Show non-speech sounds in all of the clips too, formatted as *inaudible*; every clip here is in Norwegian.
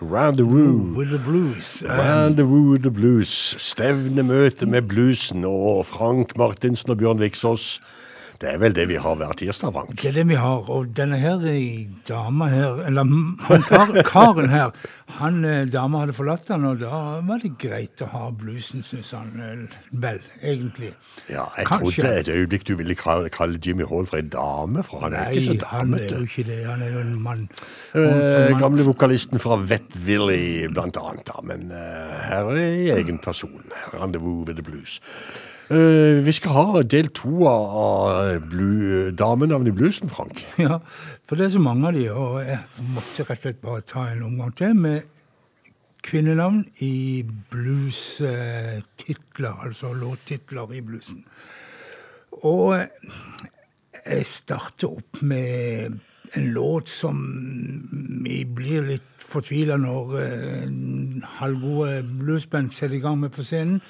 but Rendezvous. with the blues. Um, Rendezvous with the blues. Stevnemøte med bluesen og Frank Martinsen og Bjørn Viksås. Det er vel det vi har hver tirsdag, Frank. Det er det vi har. Og denne her eh, dama her, eller han kar, *laughs* karen her, han eh, dama hadde forlatt han, og da var det greit å ha bluesen, syns han eh, vel, egentlig. Ja, jeg Kanskje. trodde et øyeblikk du ville kalle, kalle Jimmy Hall for en dame, for han er ikke så Nei, han er jo ikke det. Han er jo en mann. Eh, gamle vokalisten fra Vet Willy, blant annet. Da. Men uh, her er egen person. Rendezvous with the blues. Eh, vi skal ha del to av blu- damenavn i bluesen, Frank. Ja, for det er så mange av de, og jeg måtte rett og slett bare ta en omgang til med kvinnenavn i blues-titler, altså låttitler i bluesen. Og jeg starter opp med en låt som vi blir litt fortvila når eh, halvgode bluesband setter i gang med på scenen.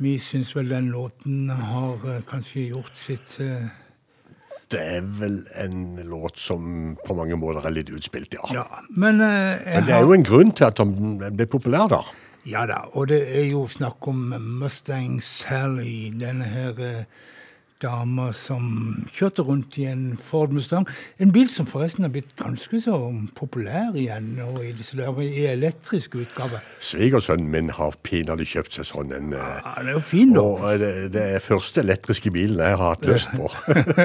Vi syns vel den låten har eh, kanskje gjort sitt eh, Det er vel en låt som på mange måter er litt utspilt, ja. Ja. Men, eh, Men det er jo en grunn til at den ble populær, da. Ja da, og det er jo snakk om Mustang Sally, denne her eh, dama som kjørte rundt i en Ford Mustang. En bil som forresten har blitt ganske så populær igjen nå i disse dager, i elektrisk utgave. Svigersønnen min har pinadø kjøpt seg sånn en eh, Ja, det er jo fin, da. Og det, det er første elektriske bilen jeg har hatt lyst på.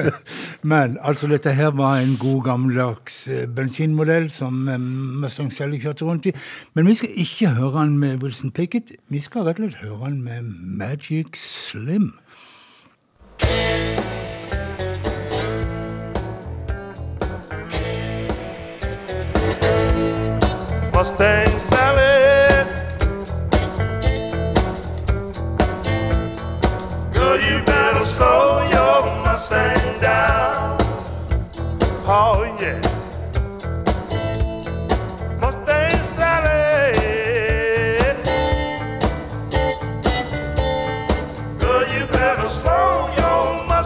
*laughs* Men altså, dette her var en god gammeldags eh, bensinmodell som eh, Mustang selv kjørte rundt i. Men vi skal ikke høre den med Wilson Pickett. Vi skal rett og slett høre den med Magic Slim. Mustang Sally. Girl, you better slow your Mustang down. Oh, yeah.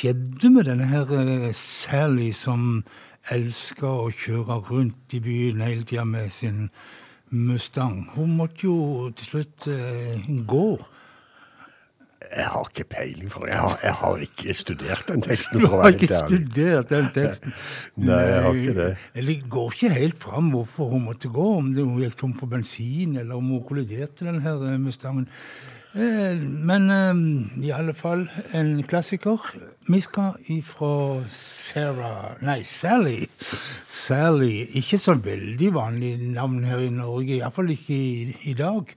skjedde med denne her eh, Sally som elska å kjøre rundt i byen hele tida med sin Mustang? Hun måtte jo til slutt eh, gå. Jeg har ikke peiling, for jeg har, jeg har ikke studert den teksten. Du har ikke studert den teksten? *laughs* Nei, jeg har ikke det. Eller Det går ikke helt fram hvorfor hun måtte gå, om hun gikk tom for bensin, eller om hun kolliderte, den her eh, Mustangen. Eh, Men eh, i alle fall en klassiker. Vi skal ifra Sarah Nei, Sally. Sally. Ikke så veldig vanlig navn her i Norge, iallfall ikke i, i dag.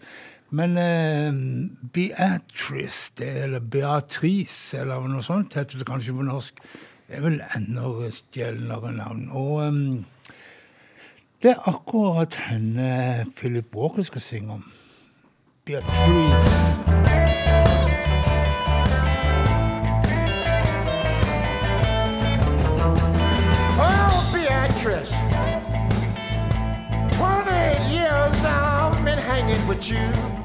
Men eh, Beatrice, det, eller Beatrice, eller noe sånt, heter det kanskje på norsk. Det er vel enda stjelnere navn. Og um, det er akkurat henne Philip Walker skal synge om. Beatrice. Oh, Beatrice. 28 years I've been hanging with you.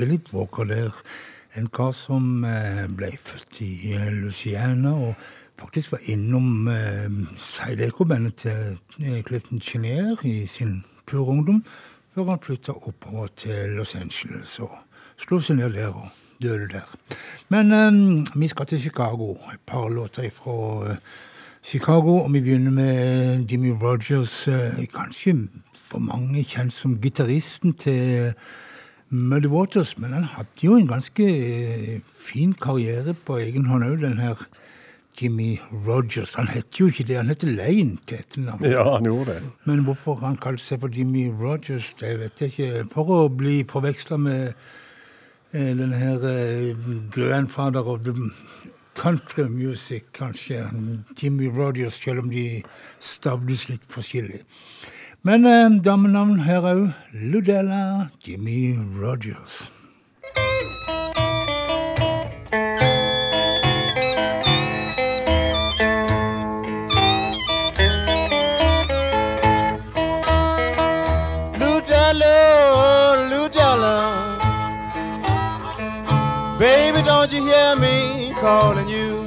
Philip Walker der. En kar som eh, ble født i Luciana Louisiana og faktisk var innom eh, Seideco-bandet til eh, Clifton Chenier i sin pure ungdom, før han flytta oppover til Los Angeles og slo seg ned der og døde der. Men eh, vi skal til Chicago. Et par låter fra Chicago, og vi begynner med Jimmy Rogers. eh, Kanskje for mange kjent som gitaristen til Muddy Waters, men han hadde jo en ganske eh, fin karriere på egen hånd òg, den her Jimmy Rogers. Han het jo ikke det, han het Lane til etternavn. Ja, han gjorde det. Men hvorfor han kalte seg for Jimmy Rogers, det vet jeg ikke. For å bli forveksla med eh, denne her eh, grandfather of the country music, kanskje. Jimmy Rogers, selv om de stavdes litt forskjellig. Men eh, damenavn her òg. Ludella Jimmy Rogers. Ludella, Ludella. Baby, don't you hear me calling you?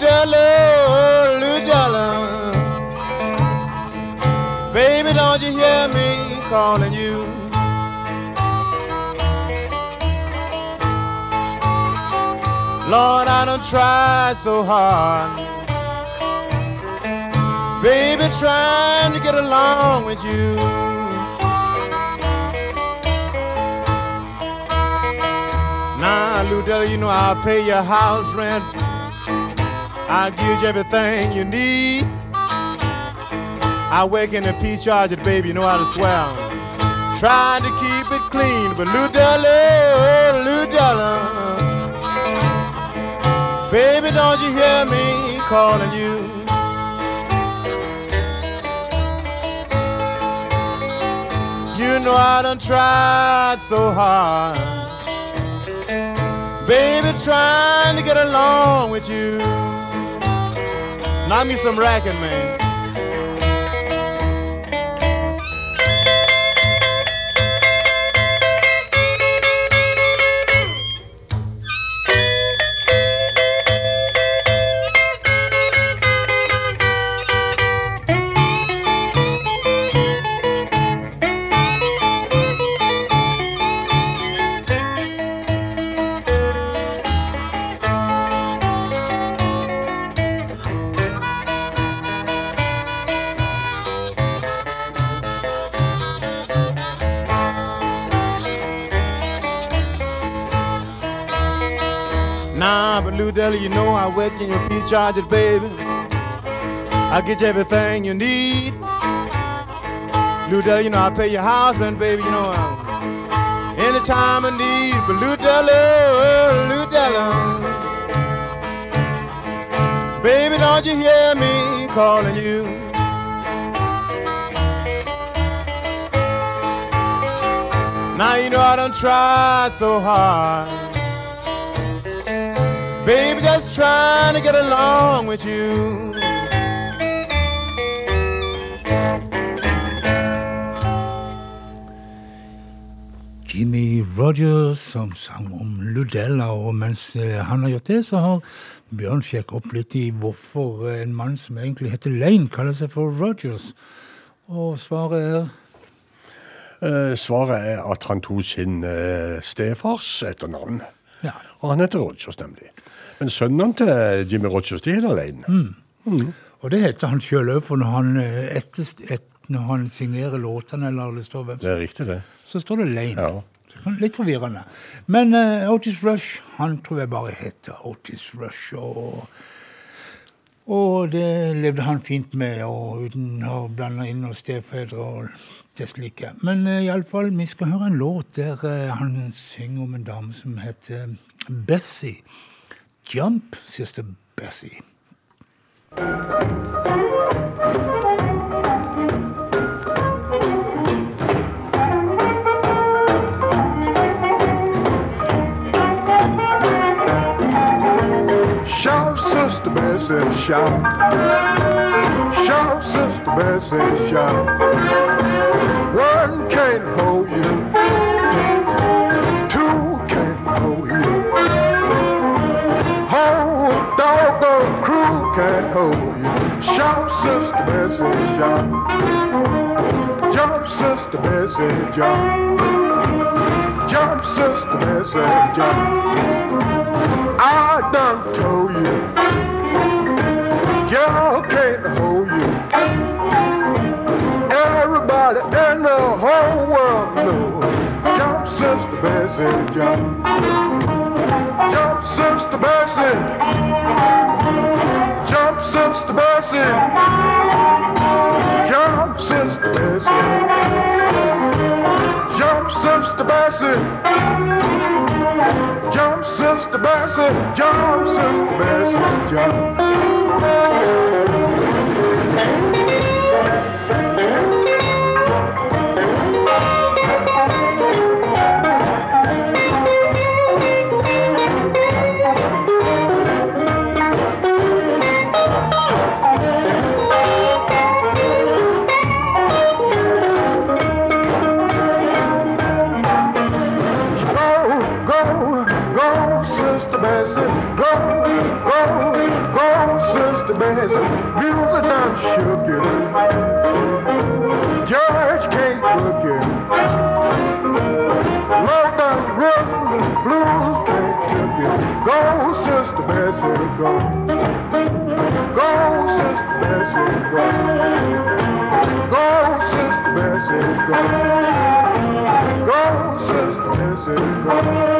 Ludella, Ludella. Baby, don't you hear me calling you? Lord, I done tried so hard. Baby, trying to get along with you. Now, Ludella, you know I'll pay your house rent. I'll give you everything you need. I work in the peach orchard, baby, you know how to swell. Trying to keep it clean, but Ludella, Ludella. Baby, don't you hear me calling you? You know I done tried so hard. Baby, trying to get along with you. Not me some racket, man. Nah, but Lou Deli, you know I work in your peach orchard, baby. I get you everything you need. Lou Deli, you know I pay your house rent, baby. You know I, anytime I need. But Lou Deli, Lou Deli, baby, don't you hear me calling you? Now you know I done tried so hard. Baby, just trying to get along with you. Jimmy Rogers som sang om Ludella, og mens eh, han har gjort det, så har Bjørn sjekket opp litt i hvorfor eh, en mann som egentlig heter Lane, kaller seg for Rogers. Og svaret er Eh, svaret er at han tok sin eh, stefars etternavn. ja. Og han heter Rogers, nemlig. Men sønnene til Jimmy Rogers, de heter Lane. Og det heter han sjøl òg, for når han, eh, etter, et, når han signerer låtene, eller det står hvem Det er riktig, det. så står det Lane. Ja. Litt forvirrende. Men uh, Otis Rush, han tror jeg bare heter Otis Rush. Og, og det levde han fint med, og uten å blande inn noen stefedre og det slike. Men uh, iallfall, vi skal høre en låt der uh, han synger om en dame som heter Bessie. Jump, sister Bessie. Shout, Sister Bessie. Shout. Shout, Sister Bessie, shout. One can't hold you. Whole doggone crew can't hold you. Shout, Sister Bessie, shout. Jump, Sister Bessie, jump. Jump, Sister Bessie, jump. I done told you, y'all can't hold you. Everybody in the whole world knows. Jump, Sister Bessie, jump. Jump, Sister Bessie. Jump, Sister Bessie. Jump, Sister Bessie. Jump, Sister Bessie. Jump, Sister Bessie. Jump, Sister Bessie. Jump. Bessie. Go, go, go, Sister Bessie. Music done shook you. George can't book you. Love done rhythm and blues can't took you. Go, Sister Bessie, go. Go, Sister Bessie, go. Go, Sister Bessie, go. Go, Sister Bessie, go. Go, Sister Bessie, go.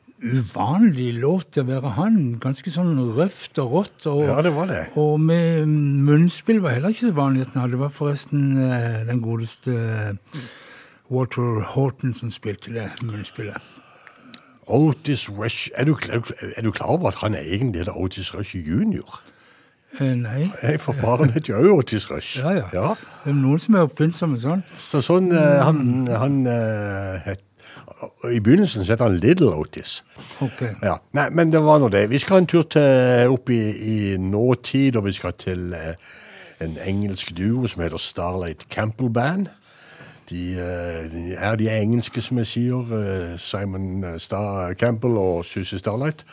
uvanlig låt til å være han. Ganske sånn røft og rått. Og, Ja, det var det. Og med munnspill var heller ikke så vanlig at han hadde. Det var forresten eh, den godeste eh, Walter Horton som spilte det munnspillet. Otis Rush er du, er du klar over at han er egentlig er Otis Rush junior? Eh, nei. Nei, for faren heter jo også Otis Rush. Ja, ja. Det er noen som er oppfinnsomme sånn. Så sånn, eh, han, han het, I begynnelsen så het han Little Otis. Ok. Ja, Nei, men det var nå det. Vi skal en tur til, opp i, i nåtid, og vi skal til eh, en engelsk duo som heter Starlight Campbell Band. De, eh, de er de engelske, som jeg sier. eh, Simon eh, Star Campbell og Susie Starlight.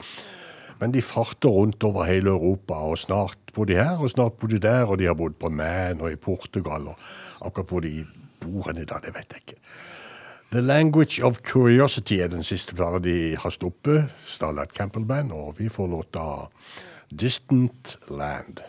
Men de farter rundt over hele Europa, og snart bor de her, og snart bor de der, og de har bodd på Man og i Portugal, og akkurat hvor de bor hen i dag, det vet jeg ikke. The Language of Curiosity er den siste plata de har stoppet, Starlight Campbell Band, og vi får låta Distant Land.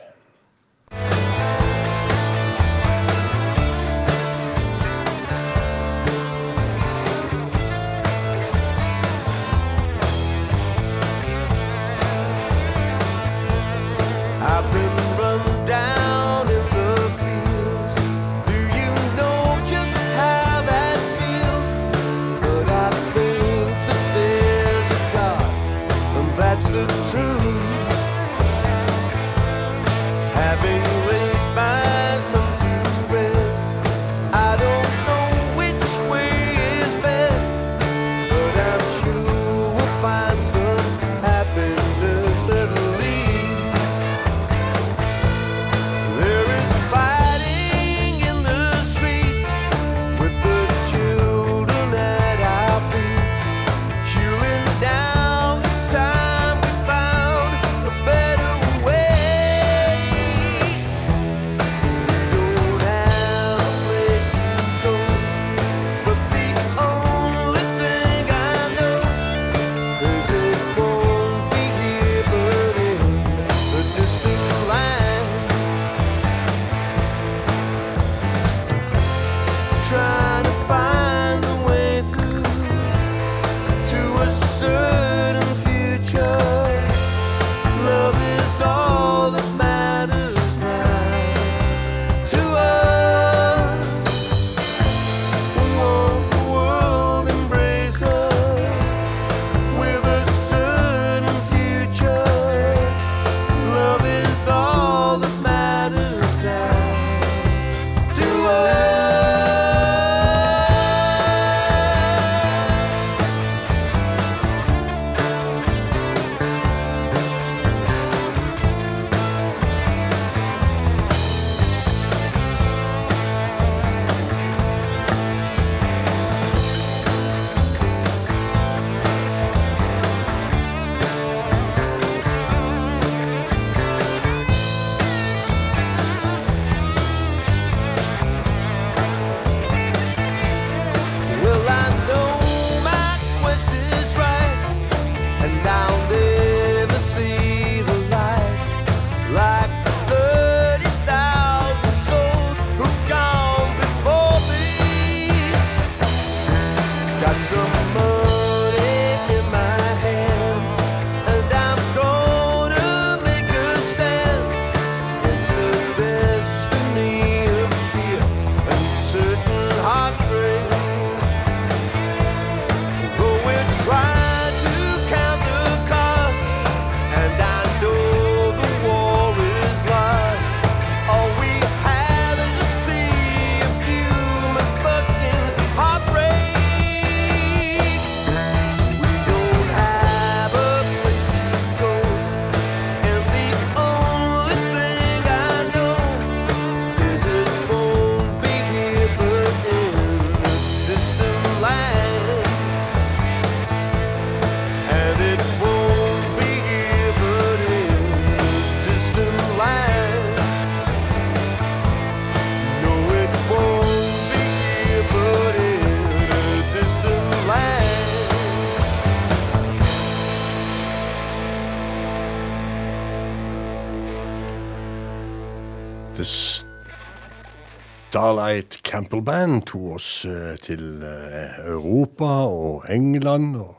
Starlight Campbell Band tok oss eh, til eh, Europa og England. og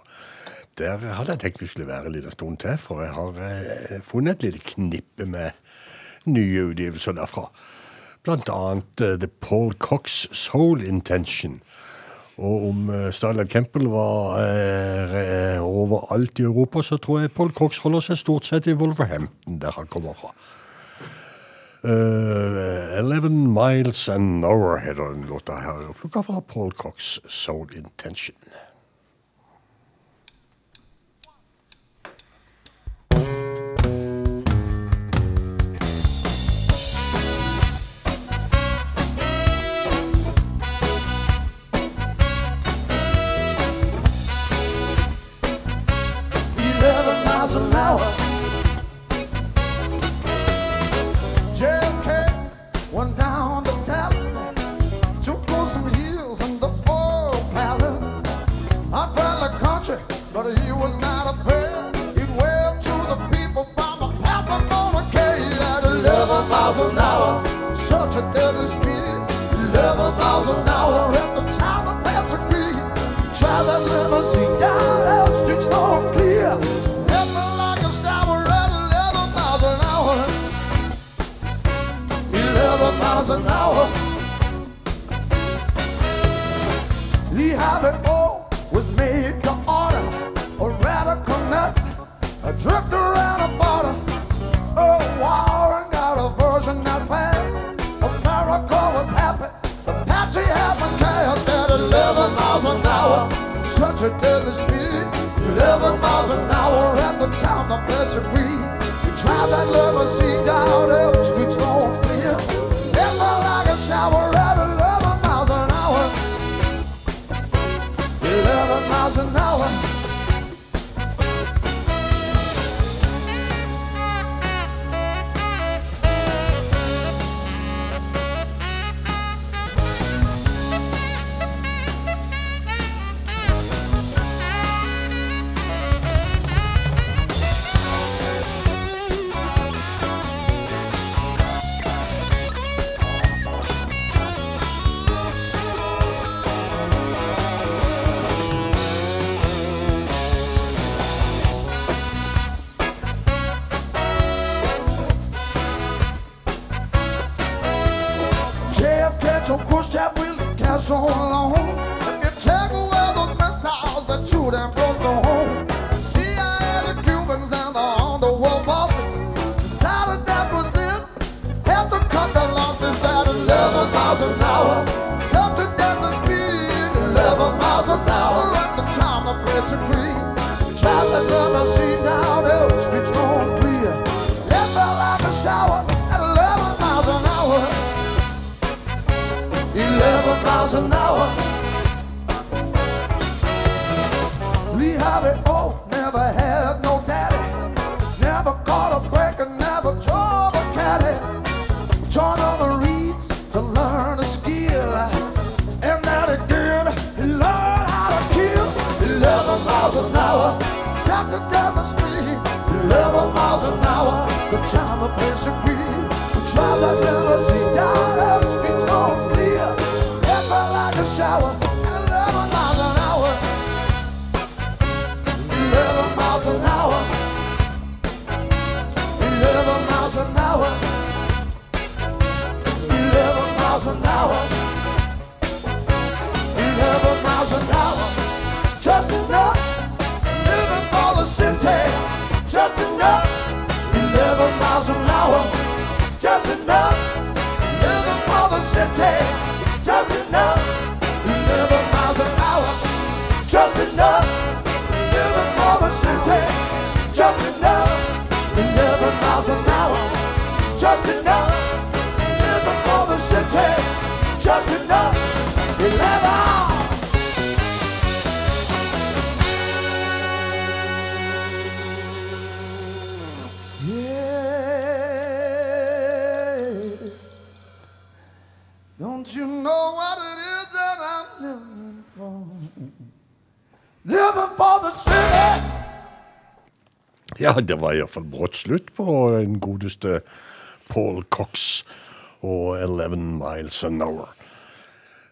Der hadde jeg tenkt vi skulle være en liten stund til, for jeg har eh, funnet et lite knippe med nye utgivelser derfra. Blant annet The Paul Cox Soul Intention. Og om Starlight Campbell var overalt i Europa, så tror jeg Paul Cox holder seg stort sett i Wolverhampton, der han kommer fra. Uh, 11 Miles an Hour heter den låta her. Plukka fra Paul Cox Soul Intention. Miles an hour. Such a deadly speed. 11 miles an hour at the time of Patrick Creed. Try that limousine down Elm Street, so clear. Felt like a shower at 11 miles an hour. 11 miles an hour. Lee Harvey O was made to order a radical nut, a drift around a border. Oh, Warren version that was. The Patsy at 11 miles an hour. Such a deadly speed. 11 miles an hour at the time of Blessed Weed. We drive that limousine down Elm Street, so clear. It felt like a shower at 11 miles an hour. 11 miles an hour. Var iallfall brått slutt på den godeste Paul Cox. og 11 Miles an Hour.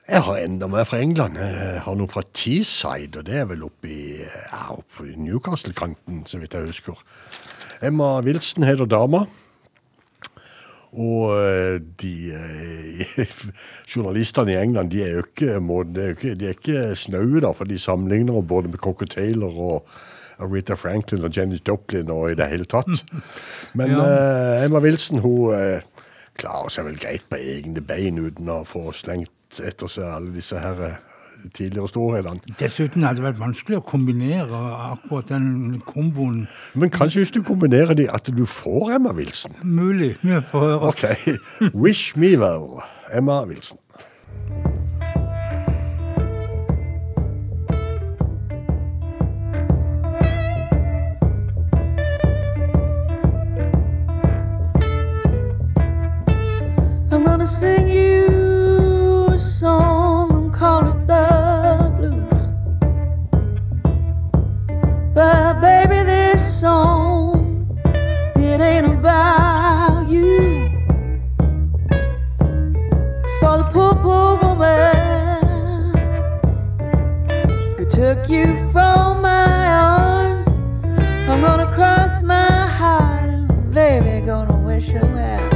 Jeg har enda mer fra England. Jeg har noe fra Teesside, og det er vel oppe i, ja, Newcastle-kanten, så vidt jeg husker. Emma Wilson heter dama. Og eh, de eh, *laughs* journalistene i England de er jo ikke, de er ikke snaue, da, for de sammenligner både med Cocker Taylor og Rita Franklin og Janis Joplin og i det hele tatt. *laughs* Men Ja. uh, Emma Wilson hun uh, klarer seg vel greit på egne bein uten å få slengt etter seg alle disse her eh, tidligere storhetene. Dessuten hadde det vært vanskelig å kombinere akkurat den komboen. Men kanskje hvis du kombinerer de, at du får Emma Wilson. Mulig. Vi får høre. Ok. Wish me well, Emma Wilson. Gonna sing you a song and call it the blues. But baby, this song, it ain't about you. It's for the poor, poor woman who took you from my arms. I'm gonna cross my heart and baby, gonna wish her well.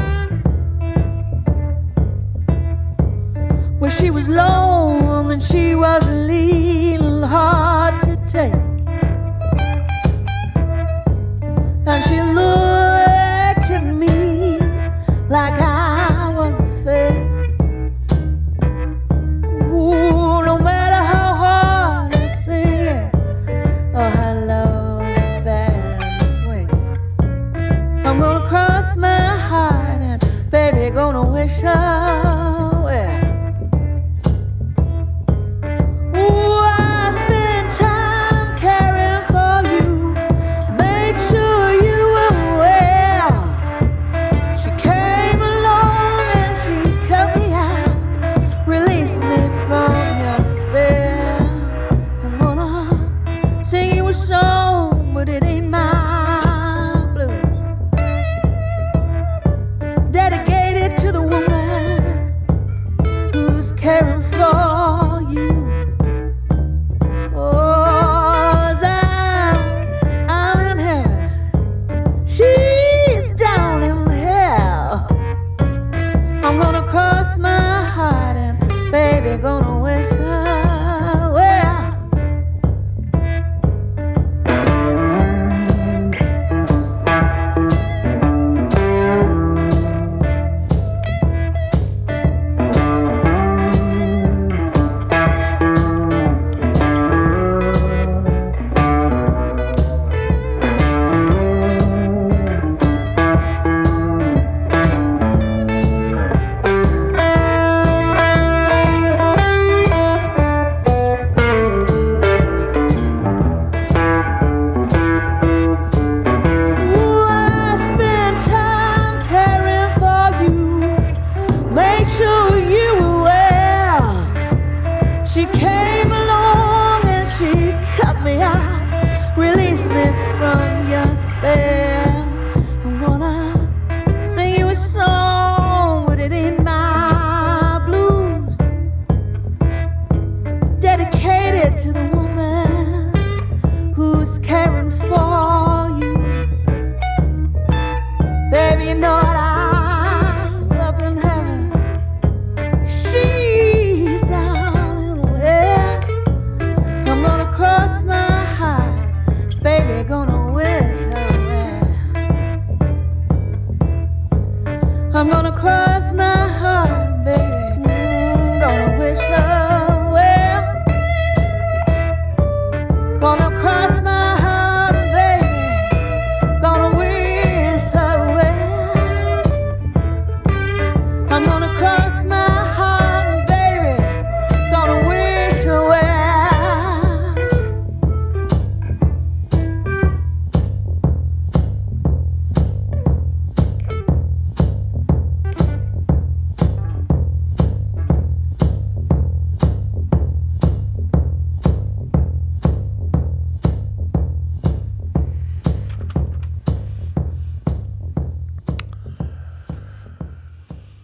She was long and she was a little hard to take. And she looked at me like I was a fake. Ooh, no matter how hard I sing it, oh, or how low the band swinging, I'm gonna cross my heart and baby gonna wish her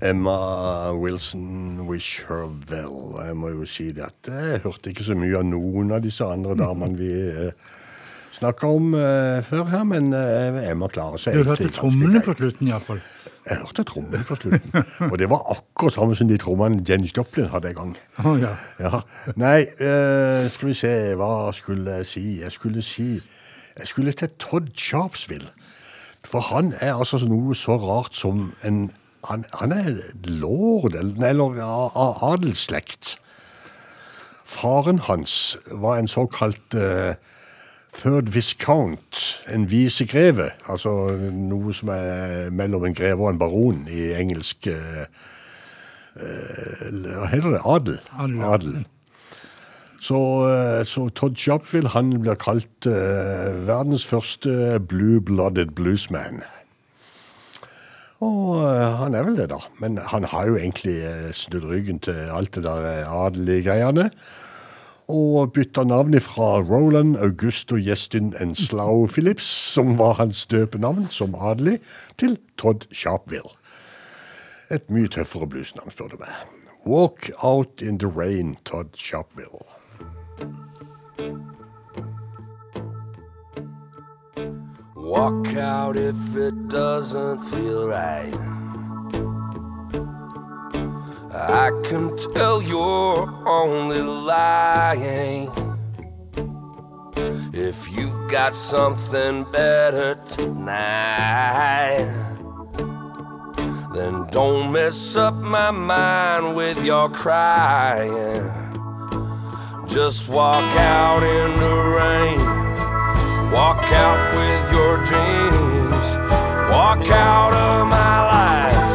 Emma Wilson, wish her well. Jeg må jo si det at jeg hørte ikke så mye av noen av disse andre damene vi eh, snakka om eh, før her, men eh, Emma klarer seg Du hørte trommene på slutten iallfall. Jeg hørte trommene på slutten. Og det var akkurat samme som de trommene Jenny Joplin hadde en gang. Oh, ja. Ja. Nei, eh, skal vi se, hva skulle jeg si? Jeg skulle si Jeg skulle til Todd Sharpsville. For han er altså noe så rart som en Han, han er lord, eller, eller a- a- adelsslekt. Faren hans var en såkalt uh, third viscount, en visegreve. Altså noe som er mellom en greve og en baron i engelsk uh, Hva heter det? Adel. Adel. Så, uh, så Todd Shopville han blir kalt verdens første blue-blooded bluesman. Og eh, han er vel det, da. Men han har jo egentlig eh, snudd ryggen til alt det der eh, adelige greiene. Og bytta navn fra Roland Augusto Gjestin Enslau Phillips, som var hans døpenavn som adelig, til Todd Sharpville. Et mye tøffere bluesnavn, spør du meg. Walk Out in the Rain, Todd Sharpville. Walk out if it doesn't feel right. I can tell you're only lying. If you've got something better tonight, then don't mess up my mind with your crying. Just walk out in the rain. Walk out with your dreams. Walk out of my life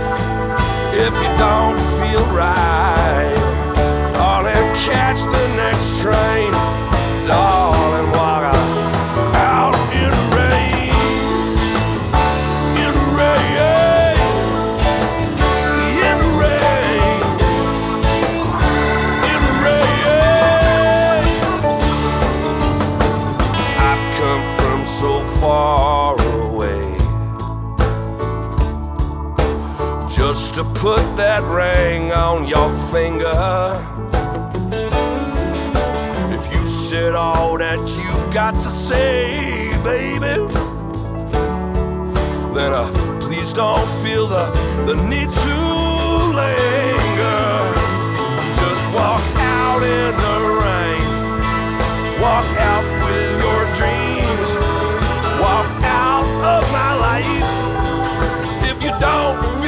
if you don't feel right. Darling, catch the next train. Darling, to put that ring on your finger. If you said all that you've got to say, baby, then uh, please don't feel the, the need to linger. Just walk out in the rain. Walk out with your dreams. Walk out of my life. If you don't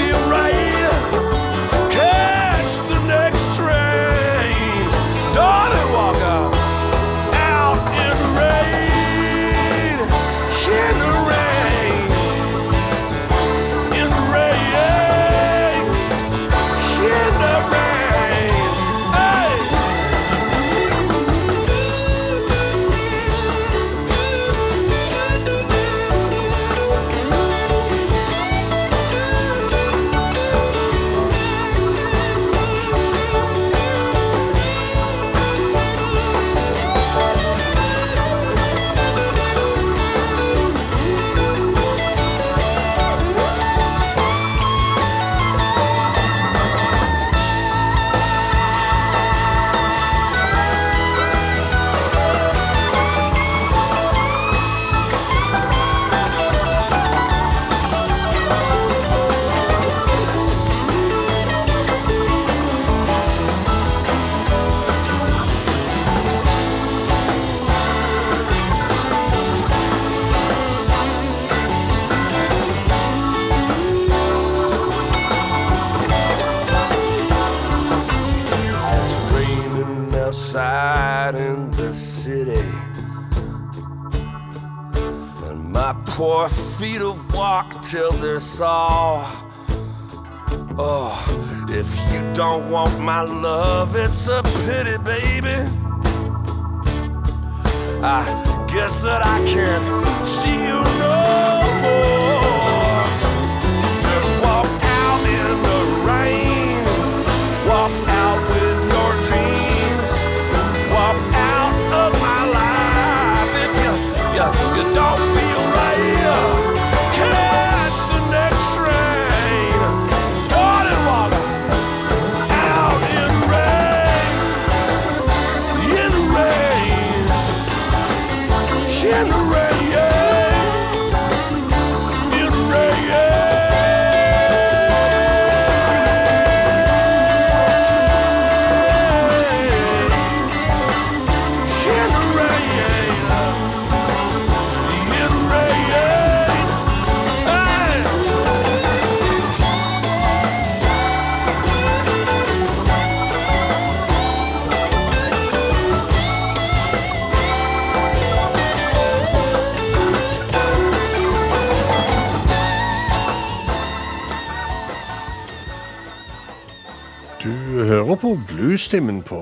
Bluestimen på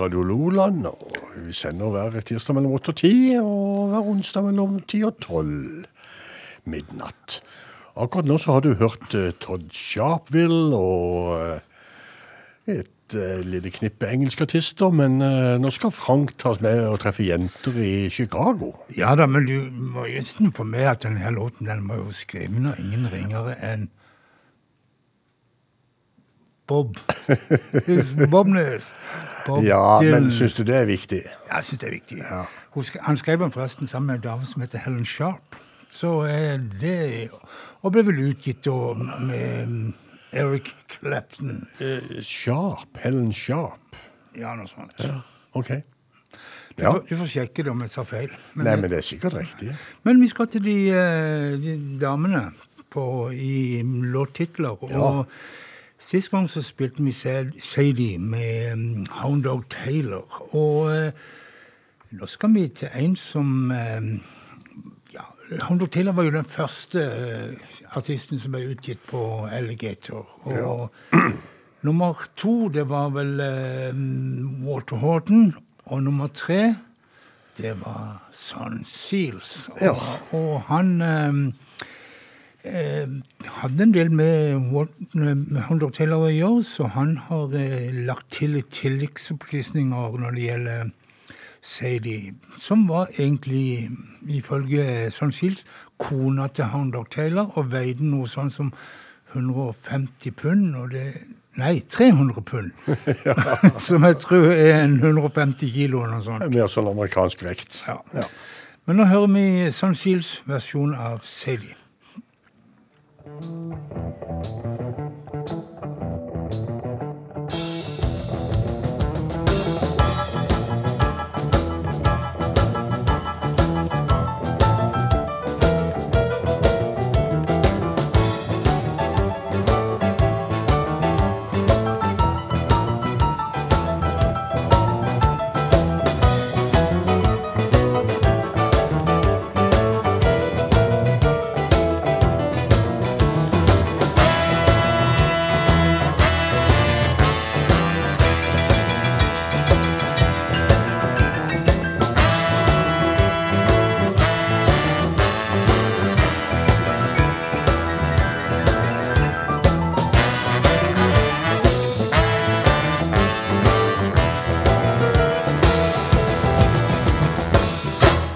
Radio Loland. Vi sender hver tirsdag mellom 8 og 10, og hver onsdag mellom 10 og 12 midnatt. Akkurat nå så har du hørt eh, Todd Sharpville og eh, et eh, lite knippe engelske artister, men nå skal Frank tas med og treffe jenter i Chicago. Ja da, men du må nesten få med at denne låten den var jo skrevet av ingen ringere enn Bob. Bobnes. Bob Ja, men Dylan. syns du det er viktig? Ja, jeg syns det er viktig. Ja. Han skrev den forresten sammen med en dame som heter Helen Sharp. Så er det Og ble vel utgitt da med mm, Eric Clapton. Eh, Sharp. Helen Sharp. Ja, noe sånt. OK. Du, Ja. får, du får sjekke det om jeg tar feil. Men, Nei, men det er sikkert riktig. men vi skal til de, eh, de damene på, i låttitler. Og sist gang så spilte vi Sadie med um, Hound Dog Taylor. Og eh, nå skal vi til en som eh, ja, Hound Dog Taylor var jo den første eh, artisten som ble utgitt på Alligator. Og *clears throat* nummer to, det var vel eh, Walter Horton. Og nummer tre, det var Son Seals. Og, Ja. og han hadde en del med, Walt- Taylor å gjøre, så han har eh, lagt til litt tilleggsopplysninger når det gjelder Sadie, som var egentlig, ifølge Son Shields, kona til Hound Taylor, og veide noe sånn som 150 pund, og det Nei, 300 pund. *laughs* *laughs* som jeg tror er en 150 kilo eller noe sånt. Mer sånn amerikansk vekt. Ja. Ja. Men nå hører vi Son Shields versjon av Sadie. Thank you.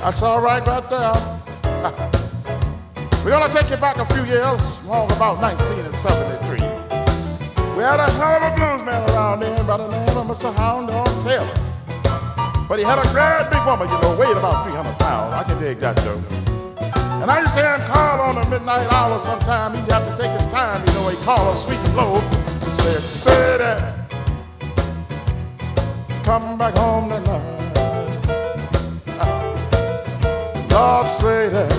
That's all right right there. *laughs* We're gonna take you back a few years, long about 1973. We had a hell of a blues man around then by the name of Mr. Hound Dog Taylor. But he had a great big woman, you know, weighed about 300 pounds. I can dig that joke. And I used to hear him call on the midnight hour sometime. He'd have to take his time, you know, he'd call her sweet and low. He said, say that. Come back home tonight. Lord say that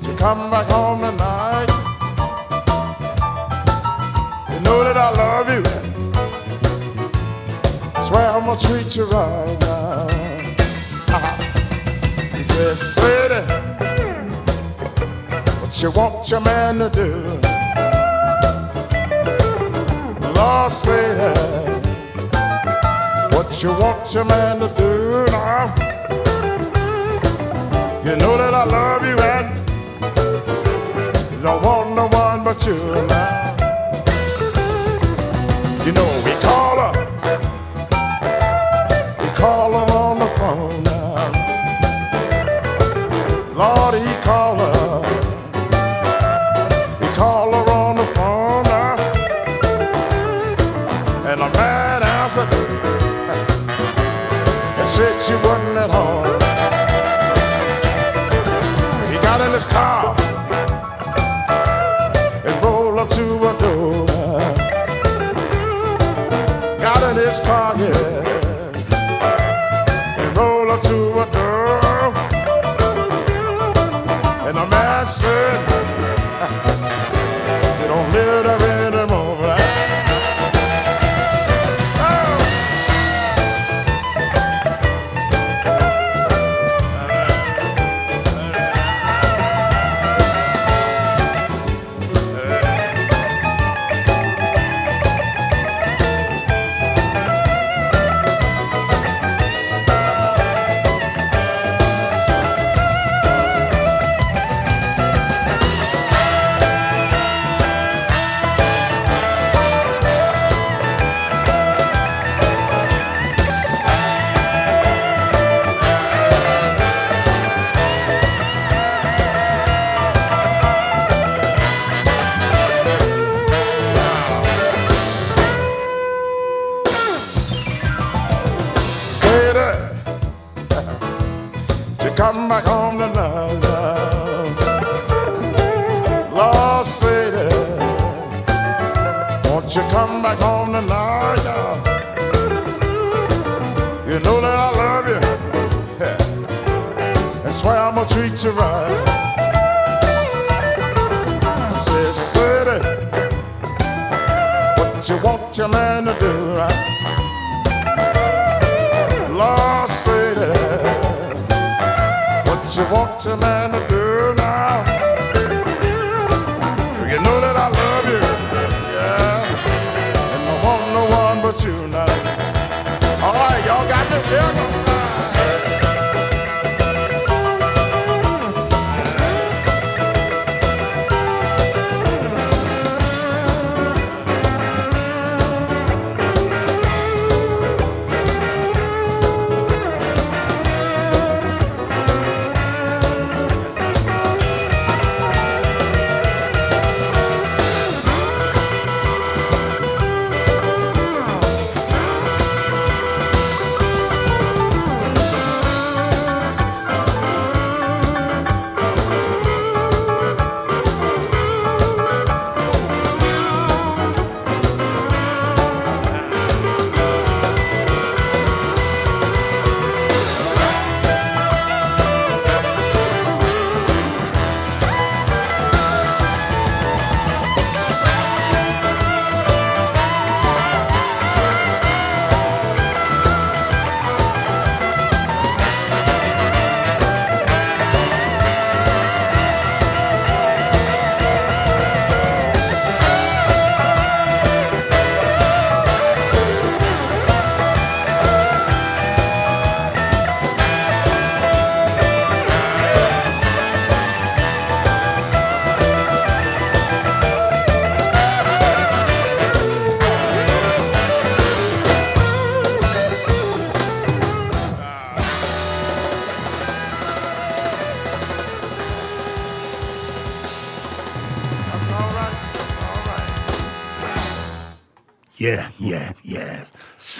you come back home tonight. You know that I love you. Swear I'm gonna treat you right now. Ah. He said, Sweetie, what you want your man to do? Lord say that. What you want your man to do now? You know that I love you and don't want no one but you now. You know we call her, we call her on the phone now. Lord, he call her, he call her on the phone now, and a man answered and said she wasn't at home. His car and rolled up to a door. Got in his car, yeah,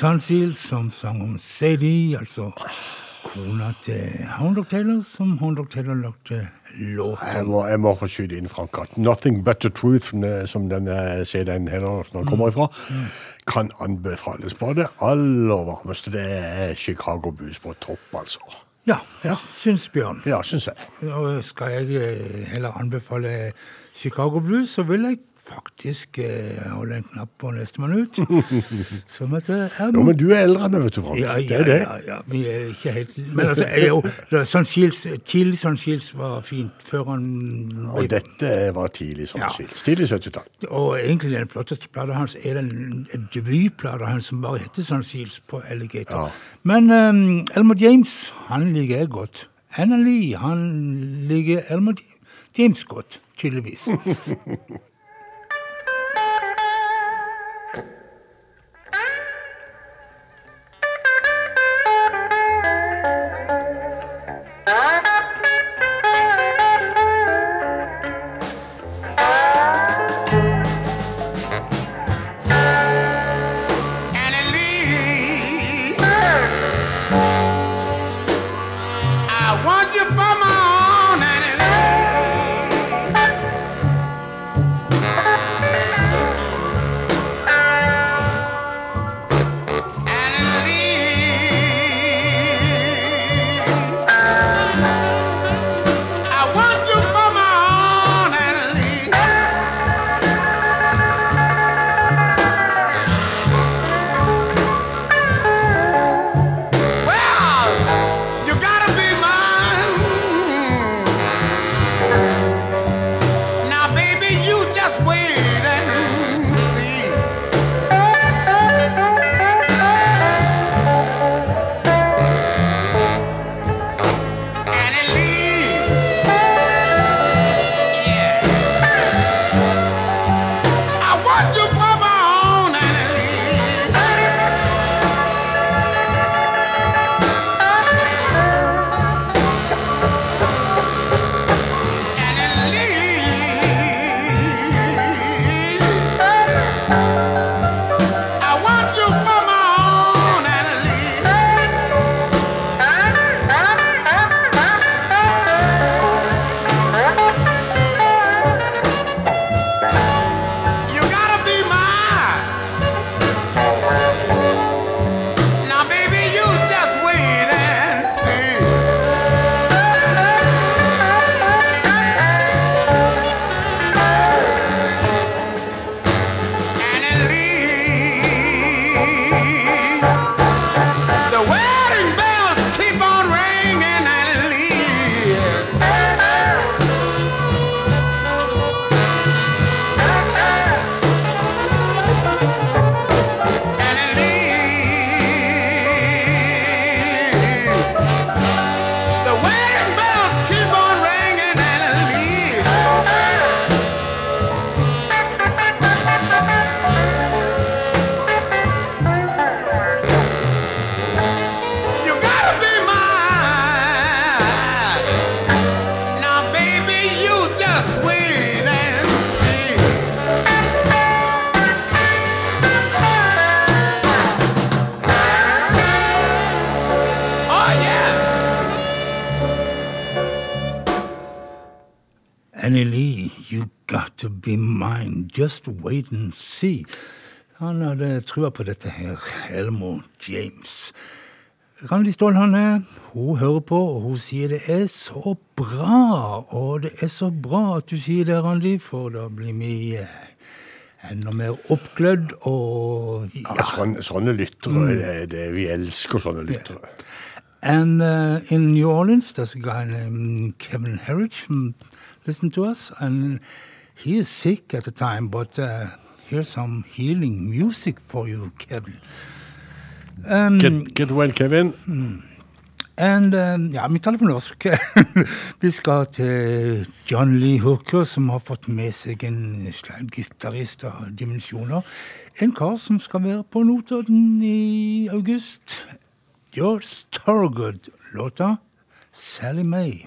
Sunsil som sang om Sadie, altså kona til Hound Taylor, som Hound Taylor lagde Jeg låten. må, jeg må få skyte inn, Frank, at 'Nothing But The Truth', som denne CD-en når den kommer ifra, kan anbefales på det aller varmeste. Det er Chicago Blues på topp, altså. Ja, syns Bjørn. Ja, syns jeg. Og skal jeg eh, heller anbefale Chicago Blues, så vil jeg faktisk eh, holde en knapp på nestemann ut. *laughs* Som heter Jo, men du er eldre enn meg, vet du, Frank. Ja, Det er det. ja, ja, vi er ikke helt Men altså, jeg, er jo, er sånn skils, tidlig sånn skils var fint, før han Og dette var tidlig sånn Ja. skils. Tidlig 70-tall. Og egentlig den flotteste plata hans er den debutplata hans som bare heter sånn skils på Alligator. Ja. Men um, Elmer James, han liker jeg godt. Anna Lee, han liker Elmer James godt, tydeligvis. *laughs* trua på dette her, Elmo James. Randi Stålhanne, hun hører på, og hun sier det er så bra. Og det er så bra at du sier det, Randi, for da blir vi eh, enda mer oppglødd og Ja, sånne, sånne lyttere, det, det, vi elsker sånne lyttere. And uh, in New Orleans, there's a guy named Kevin Herridge who listened to us, and he is sick at the time, but uh, here's some healing music for you, Kevin. Um, Get, get well, Kevin. and, um, ja, vi taler på norsk. *laughs* vi skal til John Lee Hooker, som har fått med seg en gitarist av dimensjoner. En kar som skal være på Notodden i august. George Torgood, låta Sally May.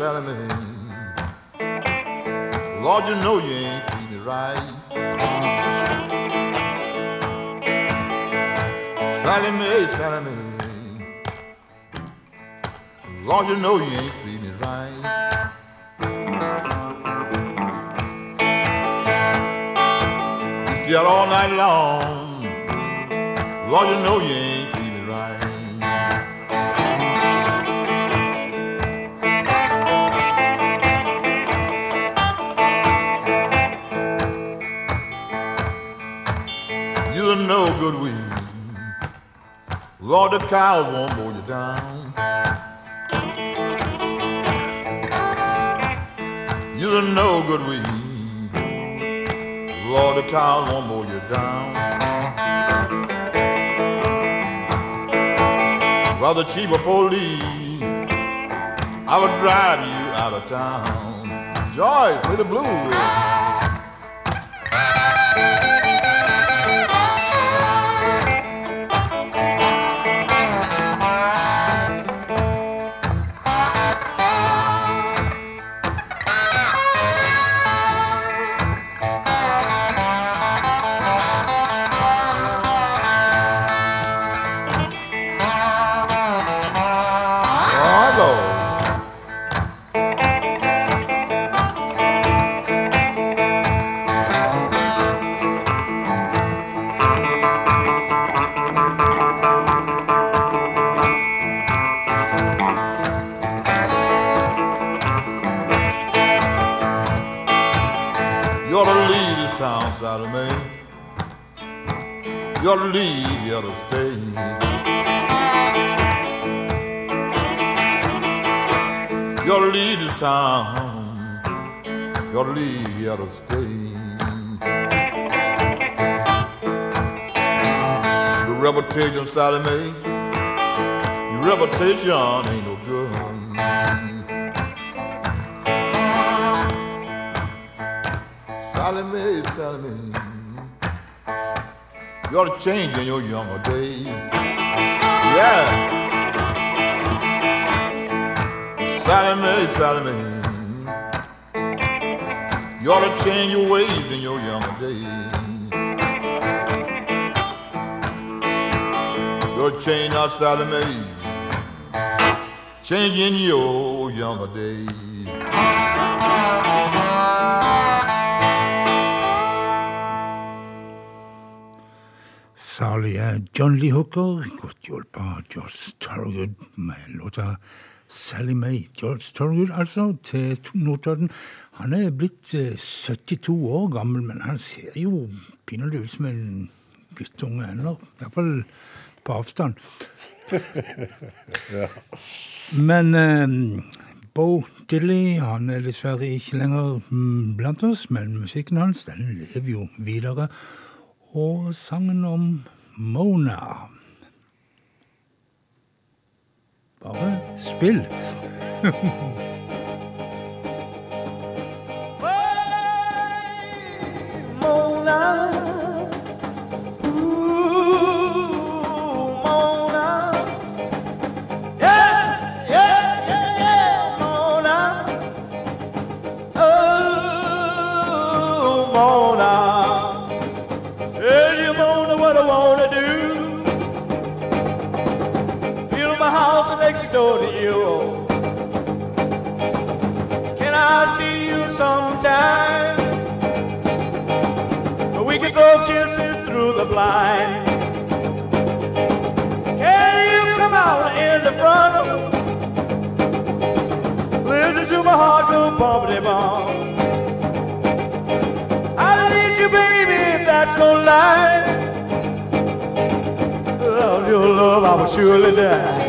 Mae. Lord, you know you ain't treating it right. Sally Mae, Sally Mae. Lord, you know you ain't treating it right. Out all night long. Lord, you know you ain't no good weed. Lord, the cows won't mow you down. You're no good weed. Lord, the cows won't mow you down. While the chief of police, I would drive you out of town. Joy, play the blues. Temptation ain't no good. Salome, Salome, you ought to change in your younger days. Yeah. Salome, Salome. You ought to change your ways in your younger days. Your change outside of me. Change in your younger days. Salige John Lee Hooker, godt hjulpet av George Torgood med låta Sally May. George Torgood, altså, til Notodden. Han er blitt eh, 72 år gammel, men han ser jo pinadø ut som en guttunge ennå. Iallfall på avstand. *laughs* Men eh, Bo Diddley han er dessverre ikke lenger mm, blant oss, men musikken hans den lever jo videre. Og sangen om Mona. Bare spill. *laughs* through. Can you come out in the front? Listen to my heart go bumpity bump. I need you, baby, that's no lie. Without your love, I will surely die.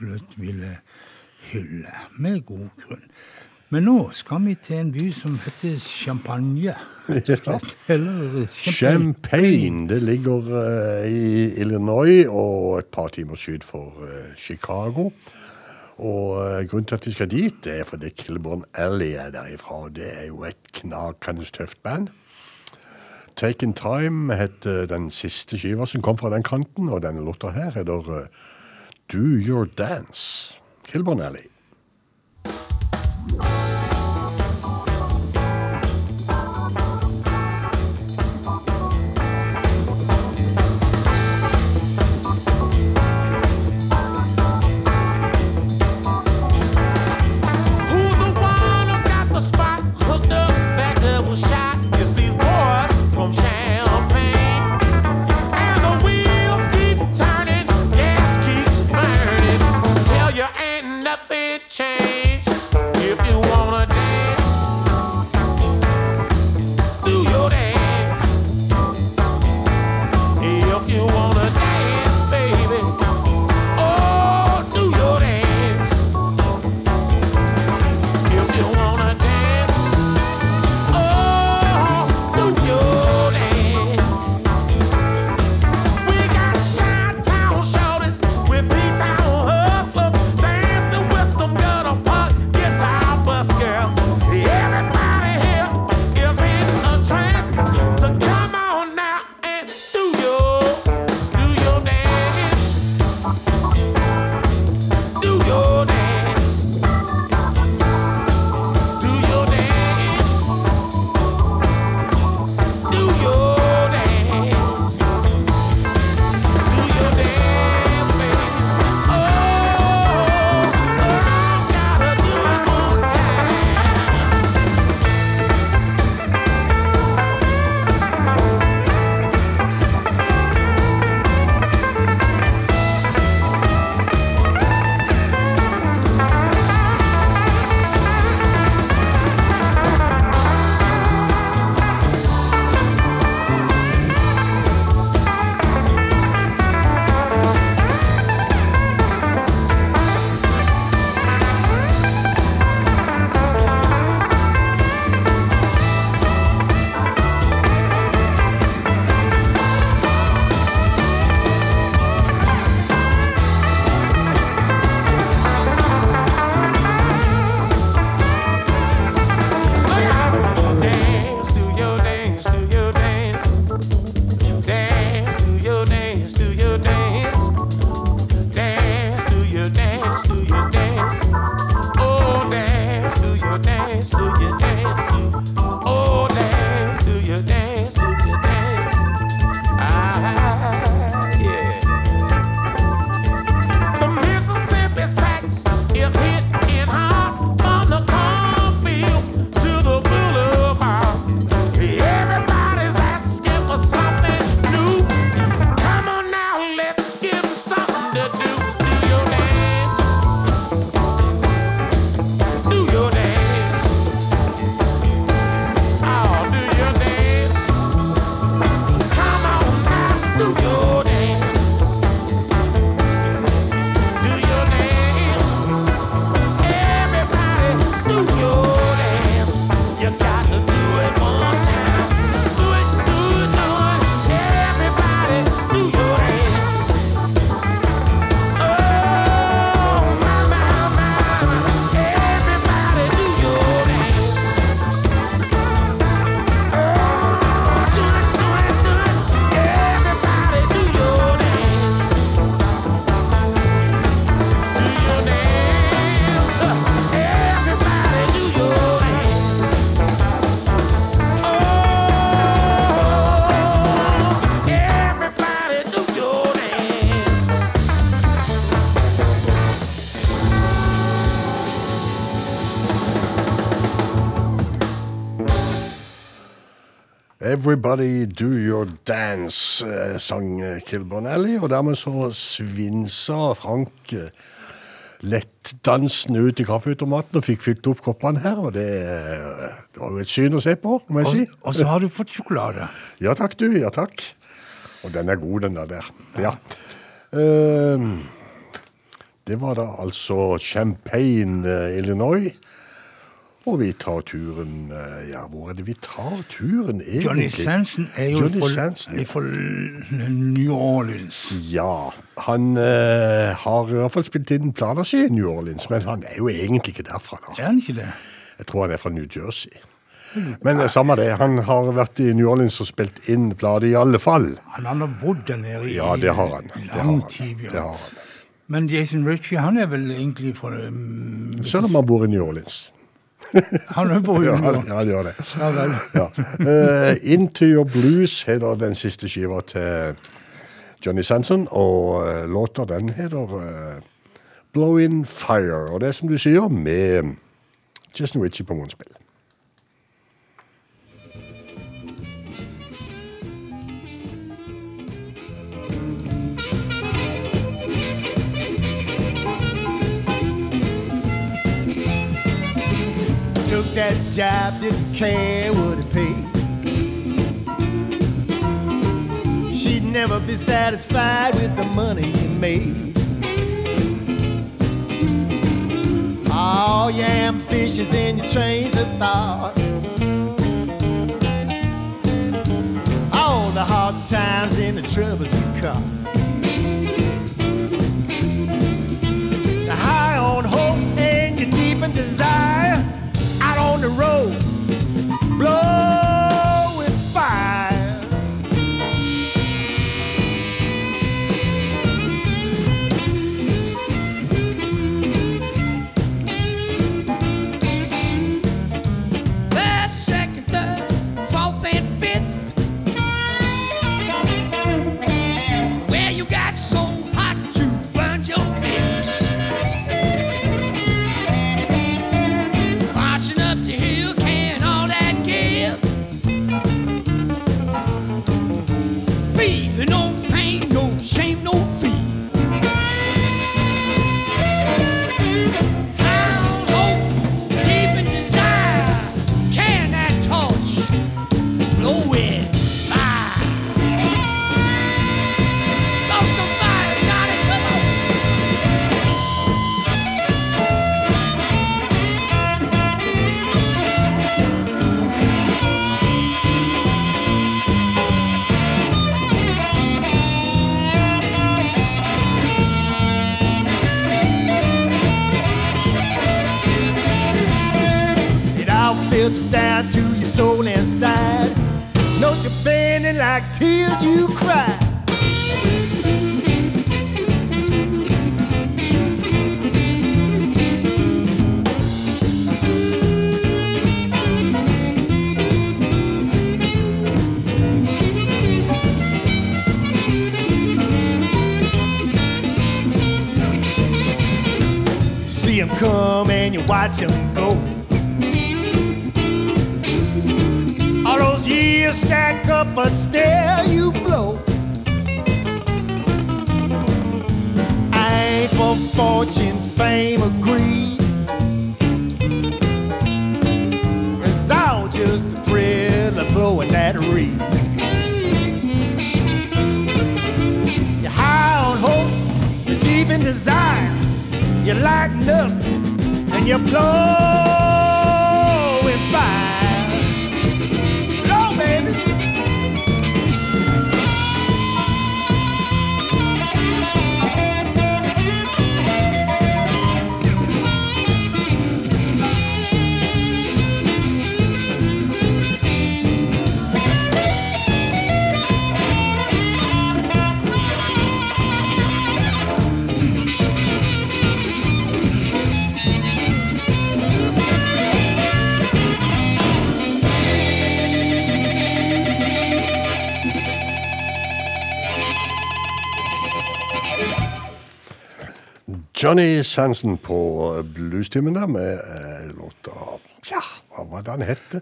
Absolutt ville hylle, med god grunn. Men nå skal vi til en by som heter Champagne. Eller Champagne. Det ligger uh, i Illinois og et par timer syd for uh, Chicago. Og uh, grunnen til at vi skal dit, det er fordi Kilburn Alley er derifra. og Det er jo et knakende tøft band. Taken Time heter den siste skiva som kom fra den kanten, og denne låta her heter eh, Do Your Dance. Kilburn Alley. Everybody do your dance, eh, sang Kilburn Alley, og dermed så svinsa Frank eh, lettdansende ut i kaffeautomaten og fikk fylt opp koppene her, og det, det var jo et syn å se på, må jeg si. Og, og så har du fått sjokolade. *laughs* Ja takk, du. Ja takk. Og den er god, den der. der. Ja. Uh, det var da altså Champagne, eh, Illinois. Og vi tar turen eh, Ja, hvor er det vi tar turen, egentlig? Johnny Sansen er jo fra New Orleans. Ja, han eh, har i hvert fall spilt inn planer si i New Orleans, men han er jo egentlig ikke derfra. da. Er han ikke det? Jeg tror han er fra New Jersey. Men eh, samme det, han har vært i New Orleans og spilt inn plate i alle fall. Han har nå bodd der nede i Ja, det har han. Det har lang han. tid. Det har han. Men Jason Ritchie, han er vel egentlig fra um, Selv om han bor i New Orleans. *laughs* Han er Ja, han, ja, han gjør det. Ja vel. Ja. Uh, Into Your Blues heter den siste skiva til Johnny Sanson, og uh, låta den heter uh, Blowin' Fire. Og det er som du sier, med Jason Ritchie på munnspill. Took that job, didn't care what it paid. She'd never be satisfied with the money you made. All your ambitions and your trains of thought. All the hard times and the troubles you caught. High on hope and you're deep in desire. On the road, you're like tears you cry. See him come and you watch him go. All those years stack up, but still you blow. I ain't for fortune, fame, or greed. It's all just the thrill of blowing that reed. You're high on hope, you're deep in desire. You lighten up and you're blowing Johnny Sansen på bluestimen der med eh, låta Tja, hva var det han hette?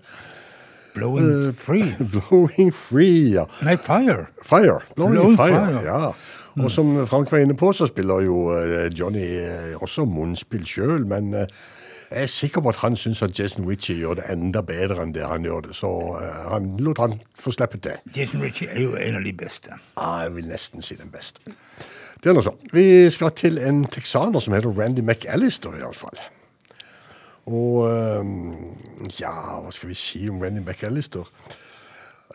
Blowing Free. *laughs* Blowing Free, ja. Nei, Fire. Fire. Blowing, Blowing Fire, Fire. ja. Og som Frank var inne på, så spiller jo eh, Johnny eh, også munnspill sjøl, men eh, jeg er sikker på at han syns at Jason Ritchie gjør det enda bedre enn det han gjør det, så eh, han lot han få slippe til. Jason Ritchie er jo en av de beste. Ja, jeg vil nesten si den beste. Det er noe sånn. Vi skal til en texaner som heter Randy McAllister, iallfall. Og ehm, ja, hva skal vi si om Randy McAllister?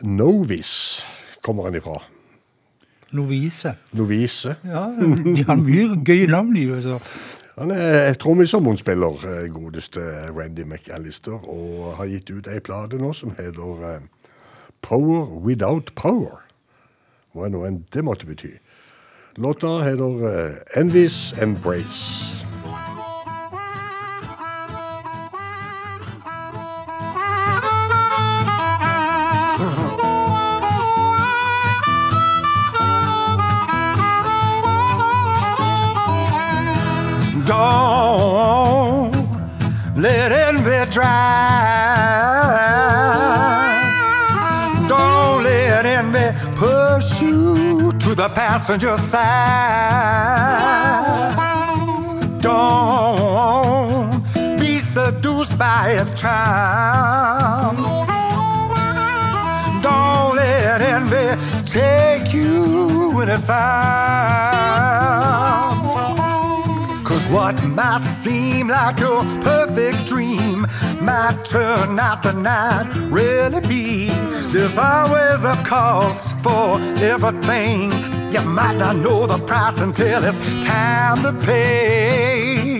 Novice kommer han ifra. Novise. Lovise. Ja, de har mye gøye navn, de. Altså. Han er og eh, godeste Randy McAllister, og har gitt ut ei plate nå som heter eh, Power Without Power. Hva nå enn det måtte bety. Låta heter Envies Embrace. Don't let envy drive. The passenger side. Don't be seduced by his charms. Don't let envy take you in its arms. Cause what might seem like your perfect dream might turn out to not really be. There's always a cost for everything. You might not know the price until it's time to pay.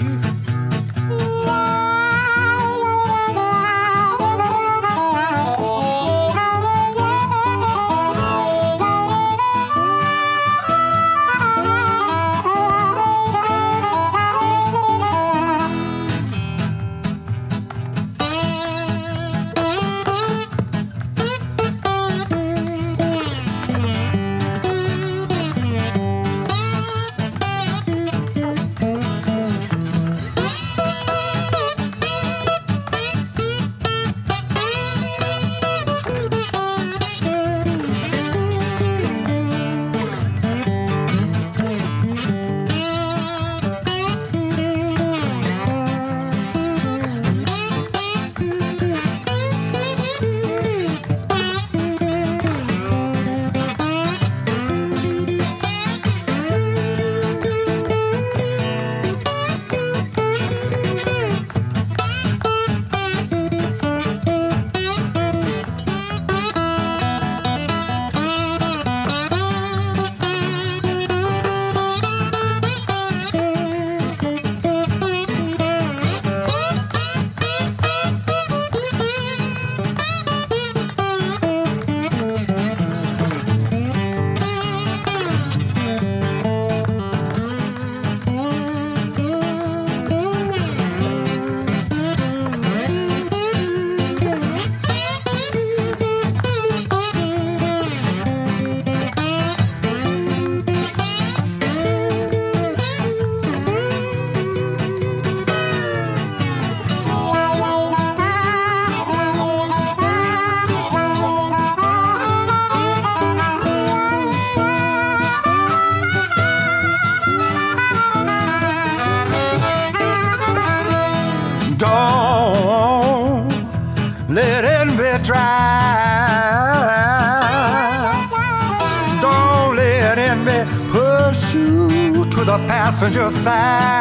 Passenger side.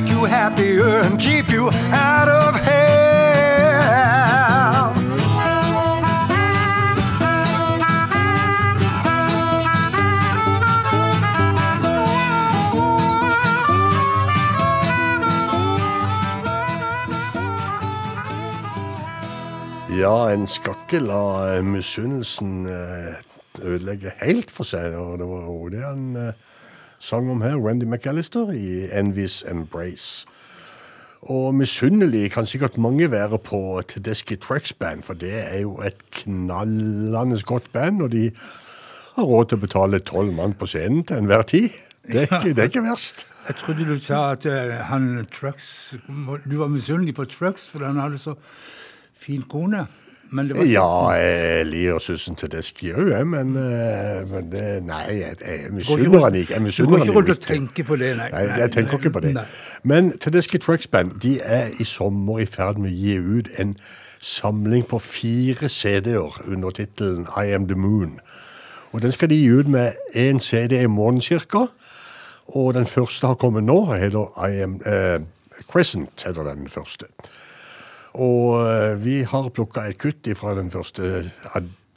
Make you happier and keep you out of hell. Ja, en skal ikke la misunnelsen eh, ødelegge helt for seg. Og det var jo han sang om her, Randy McAllister, i Envies Embrace. Og misunnelig kan sikkert mange være på Tedeschi Trucks Band, for det er jo et knallende godt band, og de har råd til å betale tolv mann på scenen til enhver tid. Det er ikke, det er ikke verst. *laughs* Jeg trodde du sa at eh, han Trucks Du var misunnelig på Trucks for han hadde så fin kone. Men det var Ja, jeg liker sussen til Deski òg, jeg, men, eh, men det, Nei, jeg, jeg misunner han ikke. Du går ikke rundt og tenker på det, nei. Nei, jeg tenker ikke på det. Nei. Men Tedeschi Trucks Band de er i sommer i ferd med å gi ut en samling på fire CD-er under tittelen I Am The Moon. Og den skal de gi ut med én CD i måneden cirka. Og den første har kommet nå, heter I Am uh, Crescent, heter den første. Og eh, vi har plukka et kutt fra den første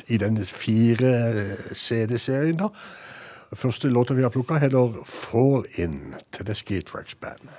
i denne fire eh, CD-serien. da. Første låta vi har plukka, heter Fall In til The Ski Tracks Band.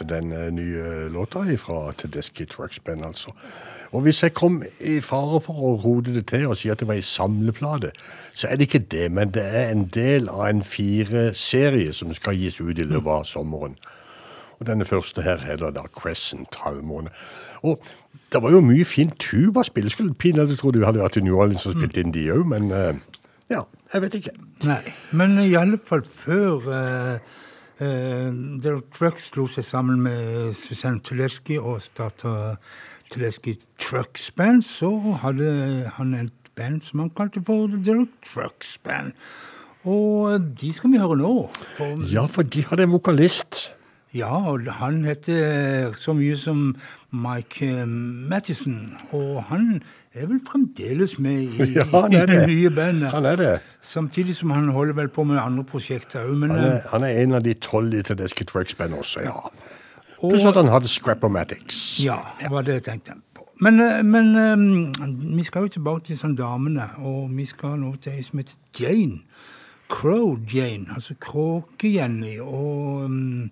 In den eh, nye låta fra Tedeschi Trucks Band, altså. Og hvis jeg kom i fare for å rode det til og si at det var ei samleplate, så er det ikke det, men det er en del av en fire-serie som skal gis ut i løpet av sommeren. Og denne første her heter da Crescent Halvmåne. Og det var jo mye fint tubaspill. Skulle pinadø tro du hadde vært i New Orleans og spilt inn de òg, men eh, ja, jeg vet ikke. Nei, men i alle fall før uh, Derek Trucks slo seg sammen med Susanne Tuleski og starta Tuleski Trucks Band, så hadde han et band som han kalte for The Derek Trucks Band. Og de skal vi høre nå. For Ja, for de hadde en vokalist. Ja, og han heter så mye som Mike eh, Mattison. Og han er vel fremdeles med i, *laughs* Ja, han i det det. nye bandet. Han er det. Samtidig som han holder vel på med andre prosjekter òg. Han er, eh, han er en av de tolv i Tedeschi Trucks Band også, ja. og- Pluss at han hadde Scrapomatics. Ja, det var det jeg tenkte på. Men, eh, men um, vi skal jo tilbake til sånn damene, og vi skal nå til ei som heter Jane. Crow Jane, altså Kråke-Jenny. Og mm,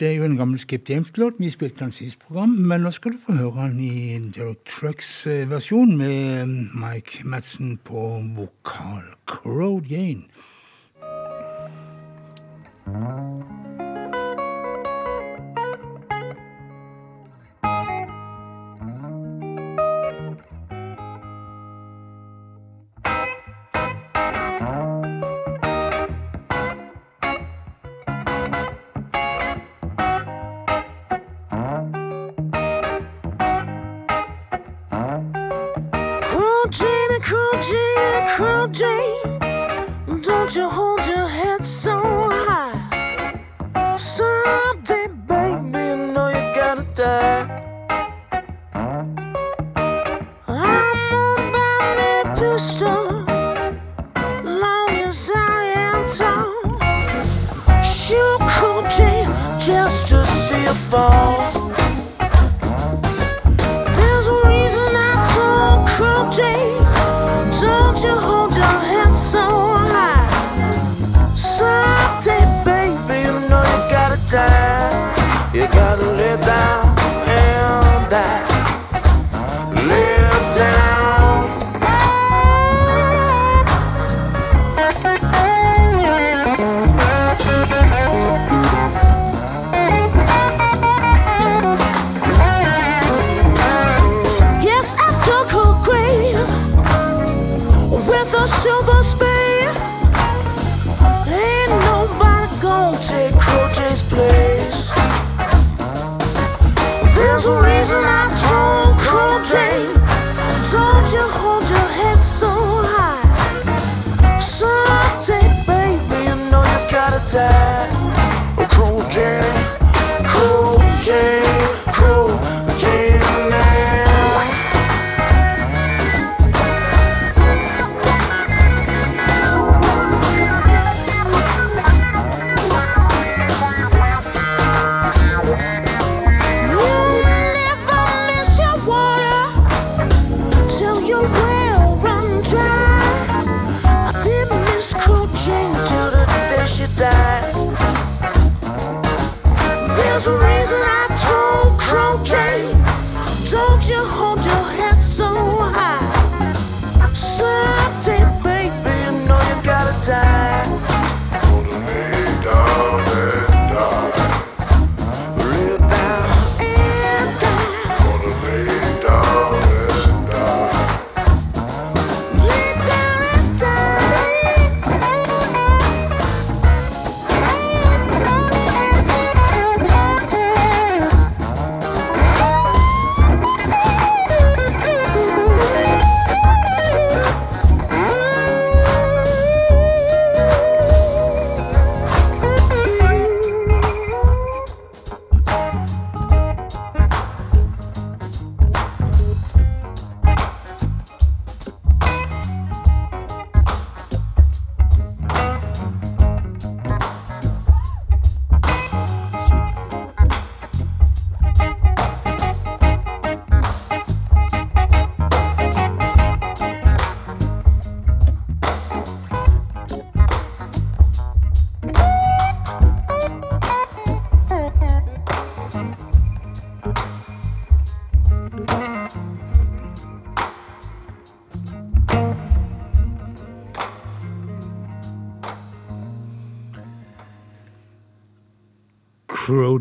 det er jo en gammel Skip James-låt. Vi spilte den sist program, men nå skal du få høre den i Derek Trucks-versjon med mm, Mike Madsen på vokal. Crow Jane.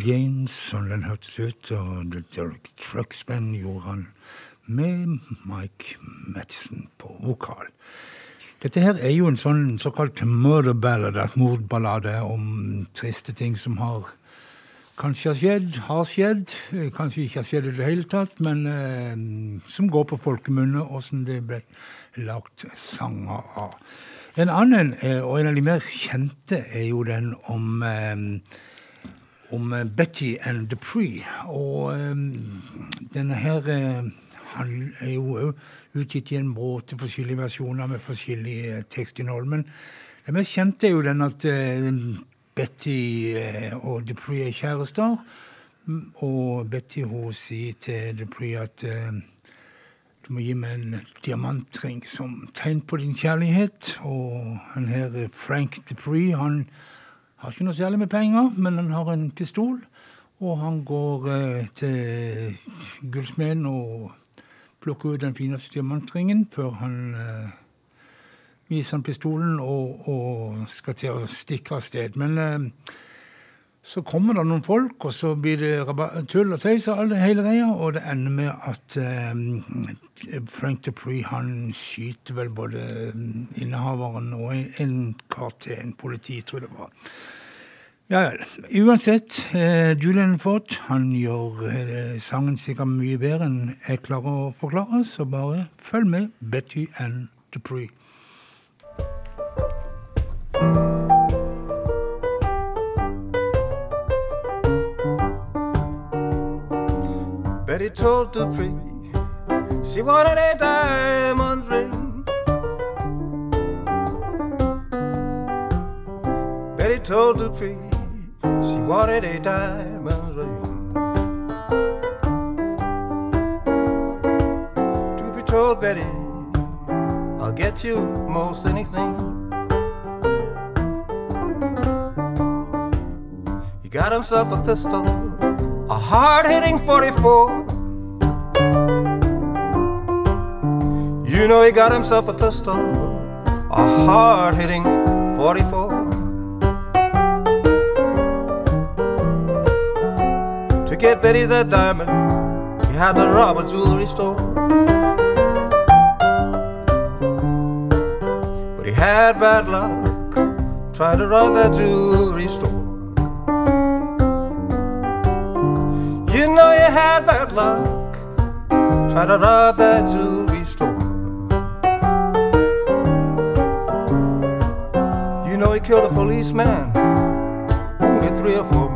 Crodians, sånn den hørtes ut, og The Derek Trucks gjorde han med Mike Madsen på vokal. Dette her er jo en sånn såkalt murder ballad, et mordballade om triste ting som har kanskje har skjedd, har skjedd, eh, kanskje ikke har skjedd i det hele tatt, men eh, som går på folkemunne, og som det ble lagt sanger av. En annen, eh, og en av de mer kjente, er jo den om eh, om eh, Betty and Dupree. Og um, denne her eh, han er jo utgitt i en bråte forskjellige versjoner med forskjellig tekstinnhold. Men det mest kjente er jo den at eh, Betty og Dupree er kjærester. Mm, Og Betty hun sier til Dupree at eh, du må gi meg en diamantring som tegn på din kjærlighet. Og han her Frank Dupree han har ikke noe særlig med penger, men han har en pistol. Og han går eh, til gullsmeden og plukker ut den fineste diamantringen før han eh, viser han pistolen og, og skal til å stikke av sted. Men eh, så kommer det noen folk, og så blir det tull og tøys og hele greia, og det ender med at eh, Frank Dupree han skyter vel både innehaveren og en kar til, en politi, tror jeg det var. Ja vel. Uansett, eh, Julian Ford han gjør eh, sangen sikkert mye bedre enn jeg klarer å forklare, så bare følg med Betty and Dupree. Told Dupree she wanted a diamond ring. Betty told to Dupree she wanted a diamond ring. Dupree told Betty, I'll get you most anything. He got himself a pistol, a hard hitting 44. You know he got himself a pistol, a hard hitting 44. To get Betty that diamond, he had to rob a jewelry store. But he had bad luck, trying to rob that jewelry store. You know you had bad luck, trying to rob that jewelry killed a policeman, wounded three or four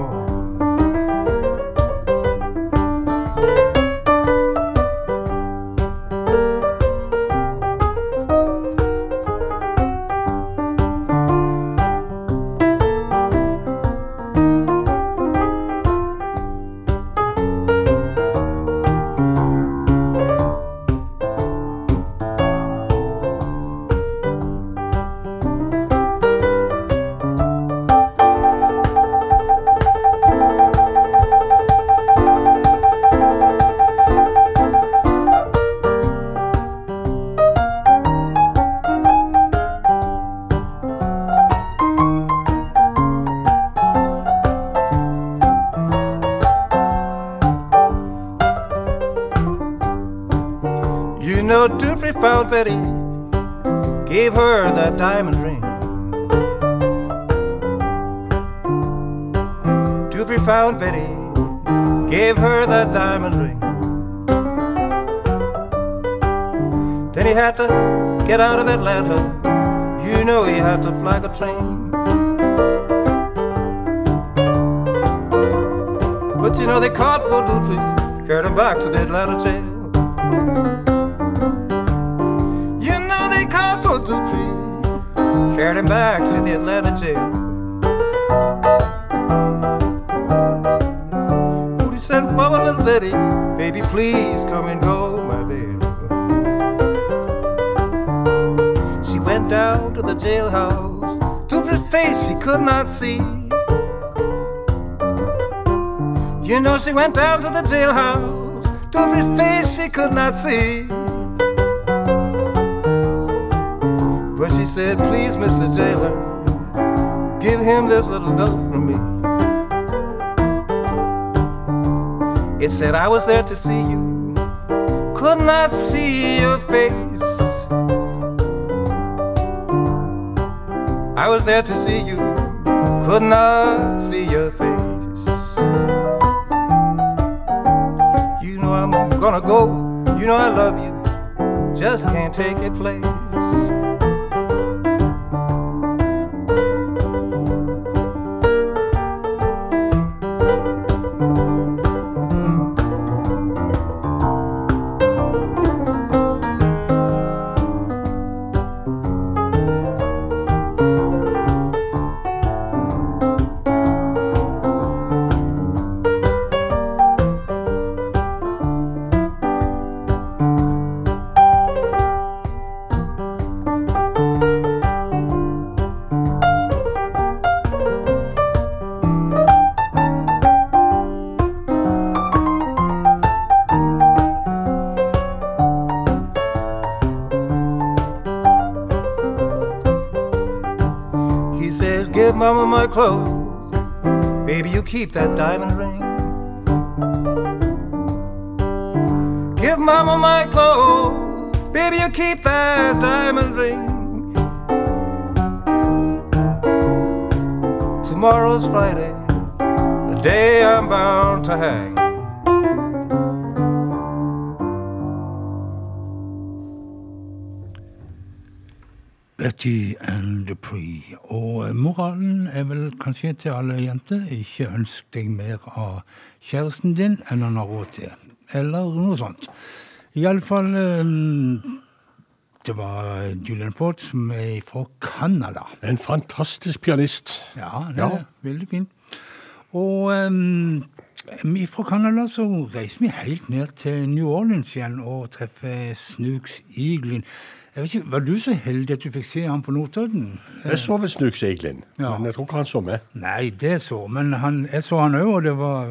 letter. You know he had to flag a train. She went down to the jailhouse, Dupree's face she could not see. But she said, please, Mr. Jailer, give him this little note from me. It said I was there to see you, could not see your face. I was there to see you, could not see your face. You know I love you, just can't take your place. Kanskje til alle jenter ikke ønsk deg mer av kjæresten din enn han har råd til. Eller noe sånt. Iallfall Det var Julian Ford som er fra Canada. En fantastisk pianist. Ja, det Ja. er veldig fint. Og um, fra Canada så reiser vi helt ned til New Orleans igjen og treffer Snooks Eaglin. Jeg vet ikke, Var du så heldig at du fikk se ham på Notodden? Jeg så vel Snuks Seiglin, Ja. men jeg tror ikke han så med. Nei, det så, men han, jeg så han òg, og det var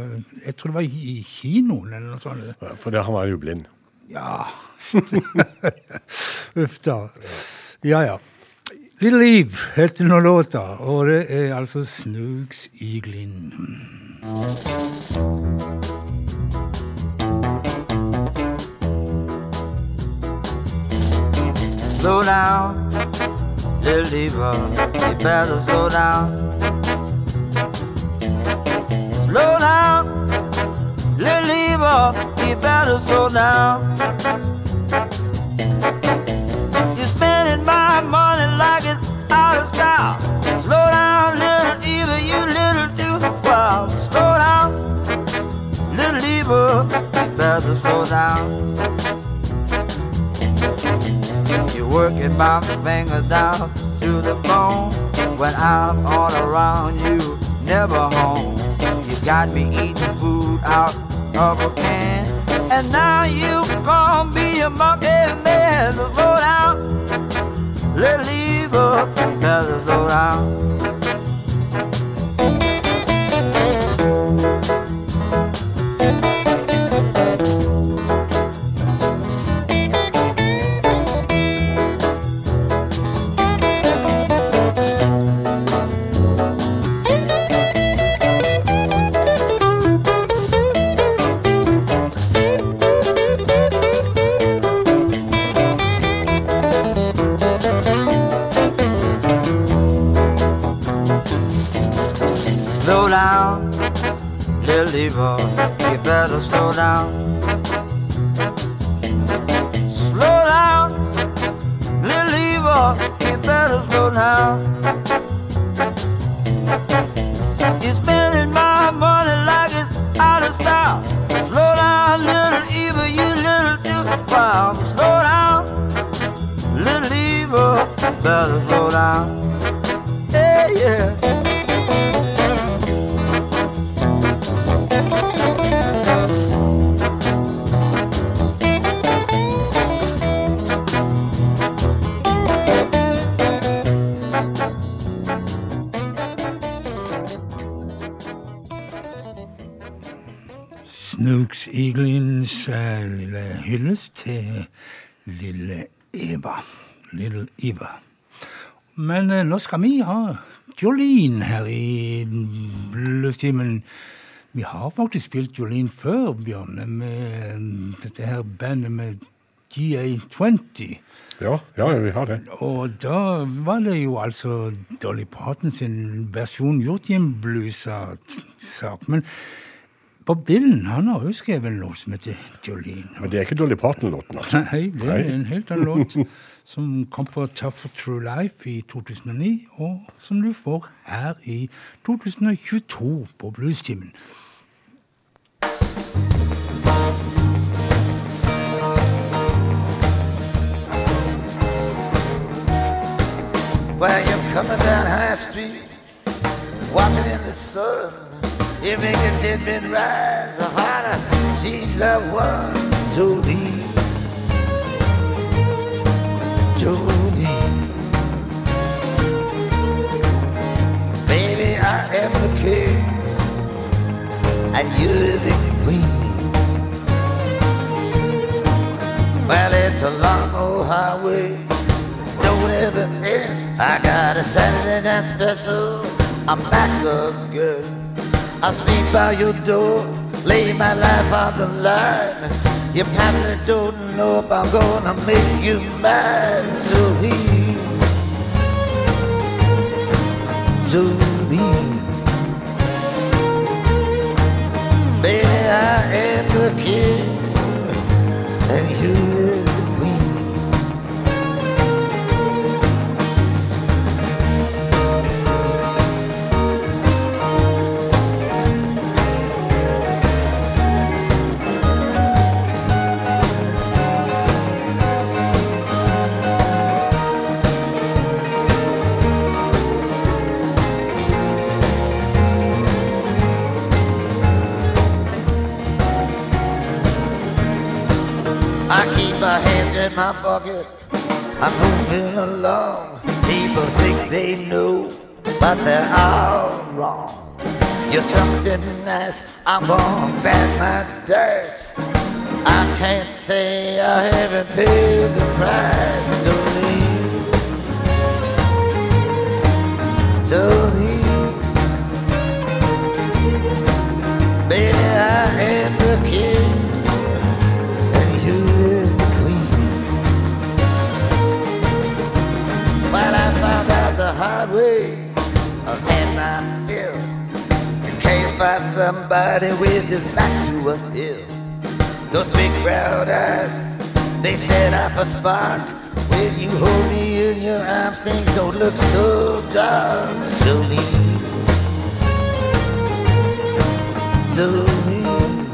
Jeg tror det var i i kinoen eller noe sånt. For det, han var jo blind. Ja *laughs* Uff da. Ja, ja. Little Eve heter nå låta, og det er altså Snooks Eaglin. Slow down, little diva, you better slow down. Slow down, little diva, you better slow down. You're spending my money like it's out of style. Slow down, little diva, you little too wild. Slow down, little diva, you better slow down. Working my fingers down to the bone. When I'm all around you, never home. You got me eating food out of a can. And now you gon' be a monkey man. Slow down, little up, better slow down. Eva. Men eh, nå skal vi ha Jolene her i bluestimen. Vi har faktisk spilt Jolene før, Bjørne, med dette her bandet med GA20. Ja, ja, vi har det. Og da var det jo altså Dolly Parton sin versjon gjort i en bluesa-sak. Men Bob Dylan han har jo skrevet en låt som heter Jolene. Men det er ikke Dolly Parton-låten, altså. *laughs* Nei, det er en helt annen låt *laughs* som kom på Tough True Life i 2009, og som du får her i 2022 på Bluestimen. While you're coming down High Street, walking in the sun, you make a dead man rise harder. She's the one, Jolene. Jolene. Baby, I am the king, and you're the queen. Well, it's a long old highway don't ever end. I got a Saturday night special. I'm back again. I sleep by your door, lay my life on the line. You probably don't know if I'm gonna make you mine, Jolene. Jolene. Baby, I am the king, and you in my pocket. I'm moving along. People think they know, but they're all wrong. You're something nice. I'm gonna bet my dice. I can't say I haven't paid the price. Somebody with his back to a hill. Those big brown eyes, they set off a spark. When you hold me in your arms, things don't look so dark. Jolene, Jolene.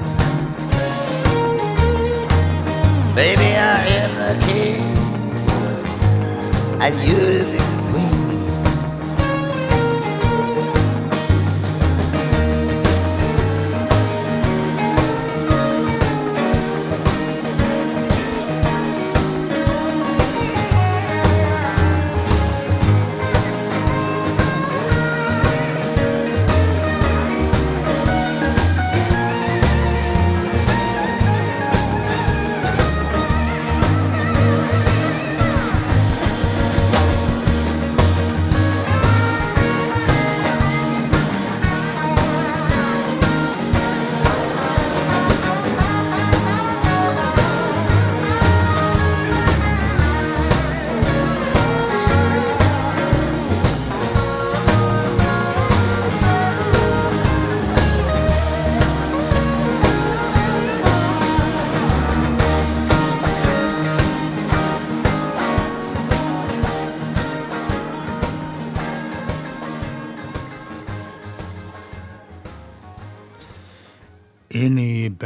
Baby, I am the king, and you're the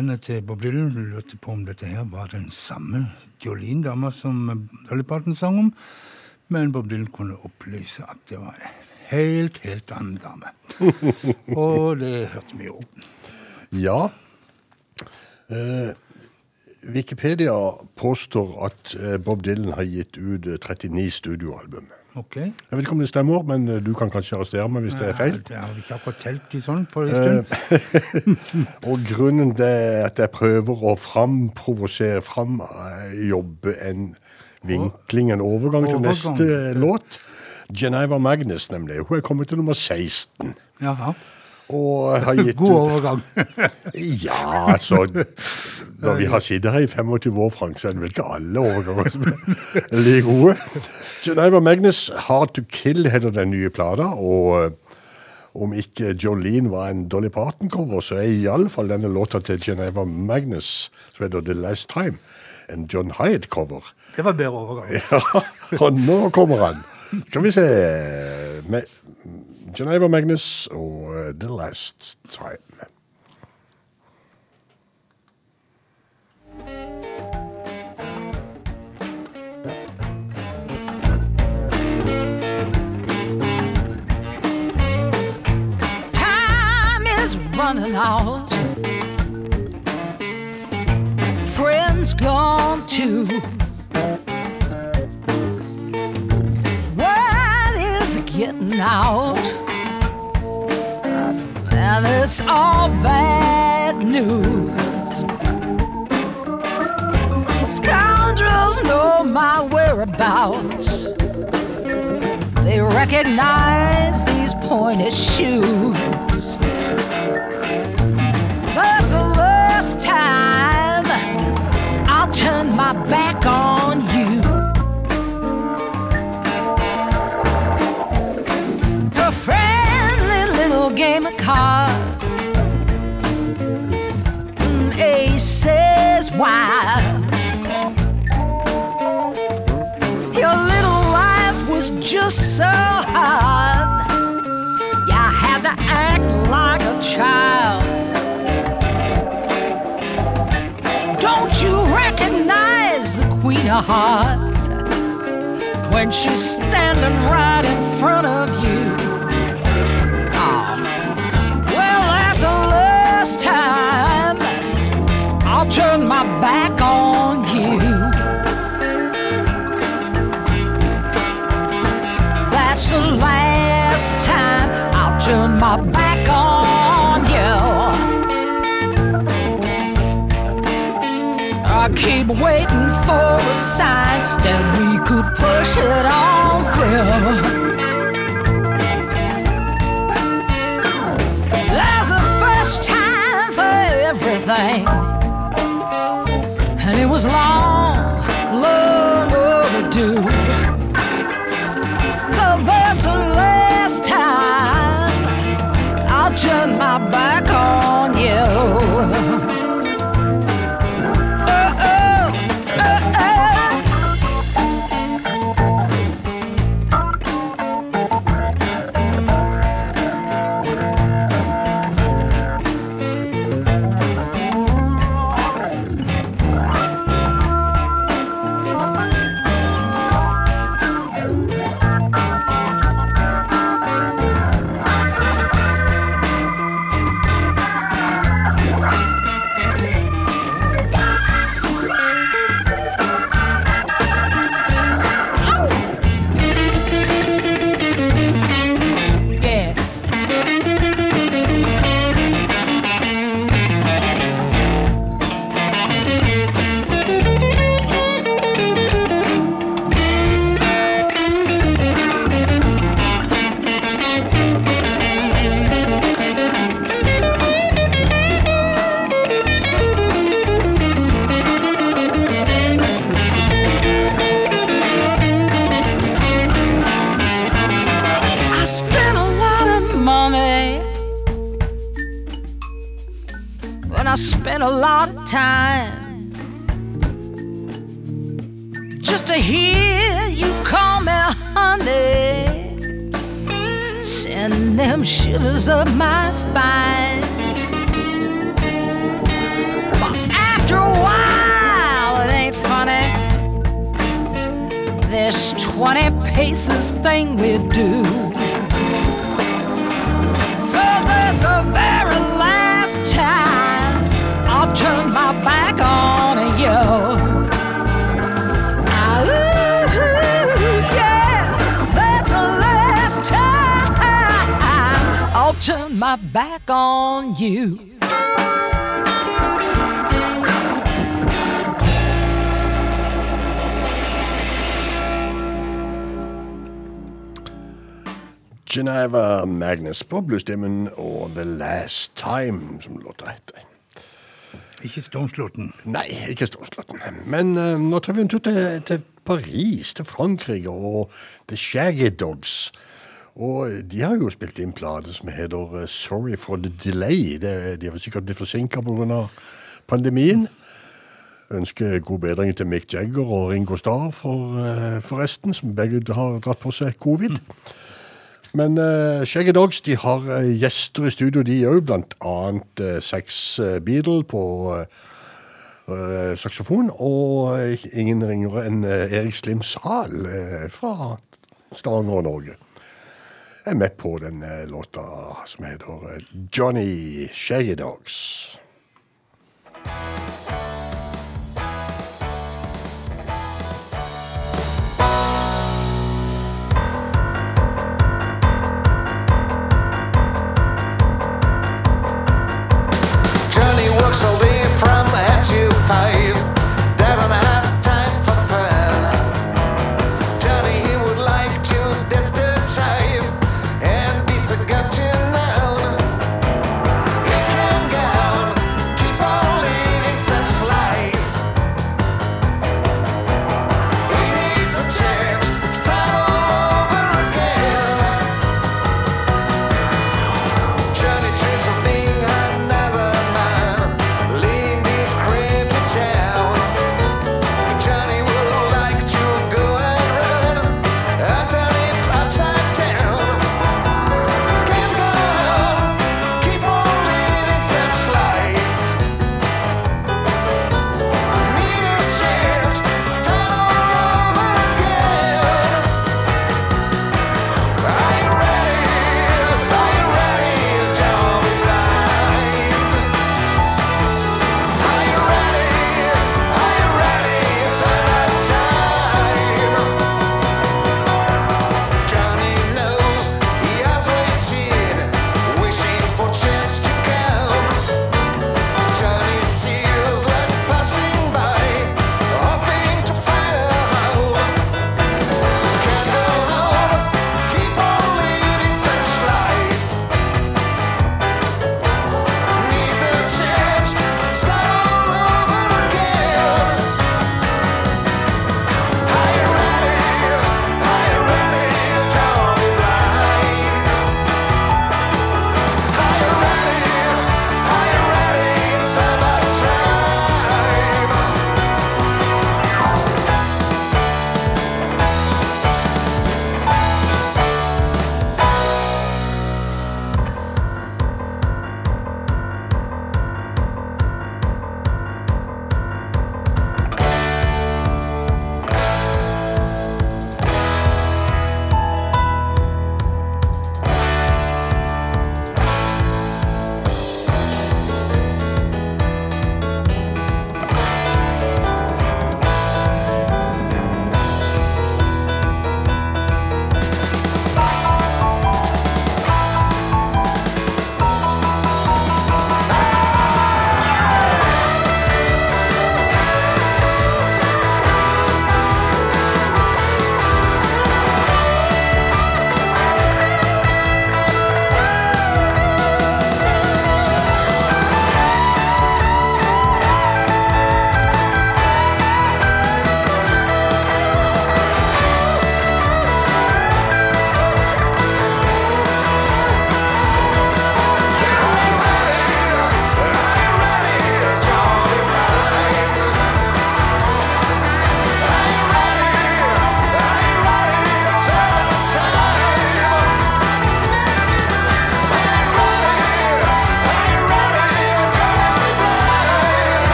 bandet til Bob Dylan lurte på om dette her var den samme Jolene-dama som Dolly Parton sang om, men Bob Dylan kunne opplyse at det var en helt, helt annen dame. *laughs* Og det hørte vi jo. Ja. Eh, Wikipedia påstår at eh, Bob Dylan har gitt ut eh, 39 studioalbum. Ok. Jeg vet ikke om det stemmer, men eh, du kan kanskje arrestere meg hvis det er feil. Jeg har ikke akkurat telt i sånn på en stund. Eh, *laughs* og grunnen til er at jeg prøver å framprovosere fram, eh, jobbe en vinkling, en overgang til Overgang. neste låt. Geneva Magnus, nemlig. Hun er kommet til nummer 16. Jaha. Og har *laughs* gitt God overgang. *laughs* Ja, altså Når vi har sittet her i 25 år, Frank, så er det vel ikke alle overganger som er like gode. Geneva Magnus, Hard to Kill heter den nye plata, og eh, om ikke Jolene var en Dolly Parton-cover, så er iallfall denne låta til Geneva Magnus, som heter The Last Time, en John Hyatt-cover. Det var bedre overgang. *laughs* Ja, og nå kommer han. Skal vi se med Geneva Magnus og The Last Time. Running out. Friends gone too. Getting out. And it's all bad news. Scoundrels know my wherabouts. They recognize these pointed shoes. That's the last time I'll turn my back on you. Cards. Mm, Aces wide. Your little life was just so hard. You had to act like a child. Don't you recognize the Queen of Hearts when she's standing right in front of you? Back on you. That's the last time I'll turn my back on you. I keep waiting for a sign that we could push it on through. There's a first time for everything, was long, long overdue. So the last time I'll turn my back shivers up my spine. But after a while, it ain't funny. This 20 paces thing we do. My back on you. Geneva Magnus på bluesstemmen og The Last Time, som låta heter. Ikke Stormslåtten. Nei, ikke Stormslåtten. Men uh, nå tar vi en tur til, til Paris, til Frankrike, og The Shaggy Dogs. Og de har jo spilt inn plate som heter eh, Sorry for the Delay. Det, de har sikkert blitt forsinka pga. pandemien. Ønsker god bedring til Mick Jagger og Ringo Starr for, eh, forresten, som begge har dratt på seg covid. Men uh, Shaggy Dogs de har uh, gjester i studio, de òg, blant annet uh, Sex Beatle på uh, saksofon, og ingen ringere enn Erik Slim Sahl fra Stavanger og Norge. Er med på den eh, låta som heter eh, Johnny Shaggy Dogs. Johnny works all day from eight to five.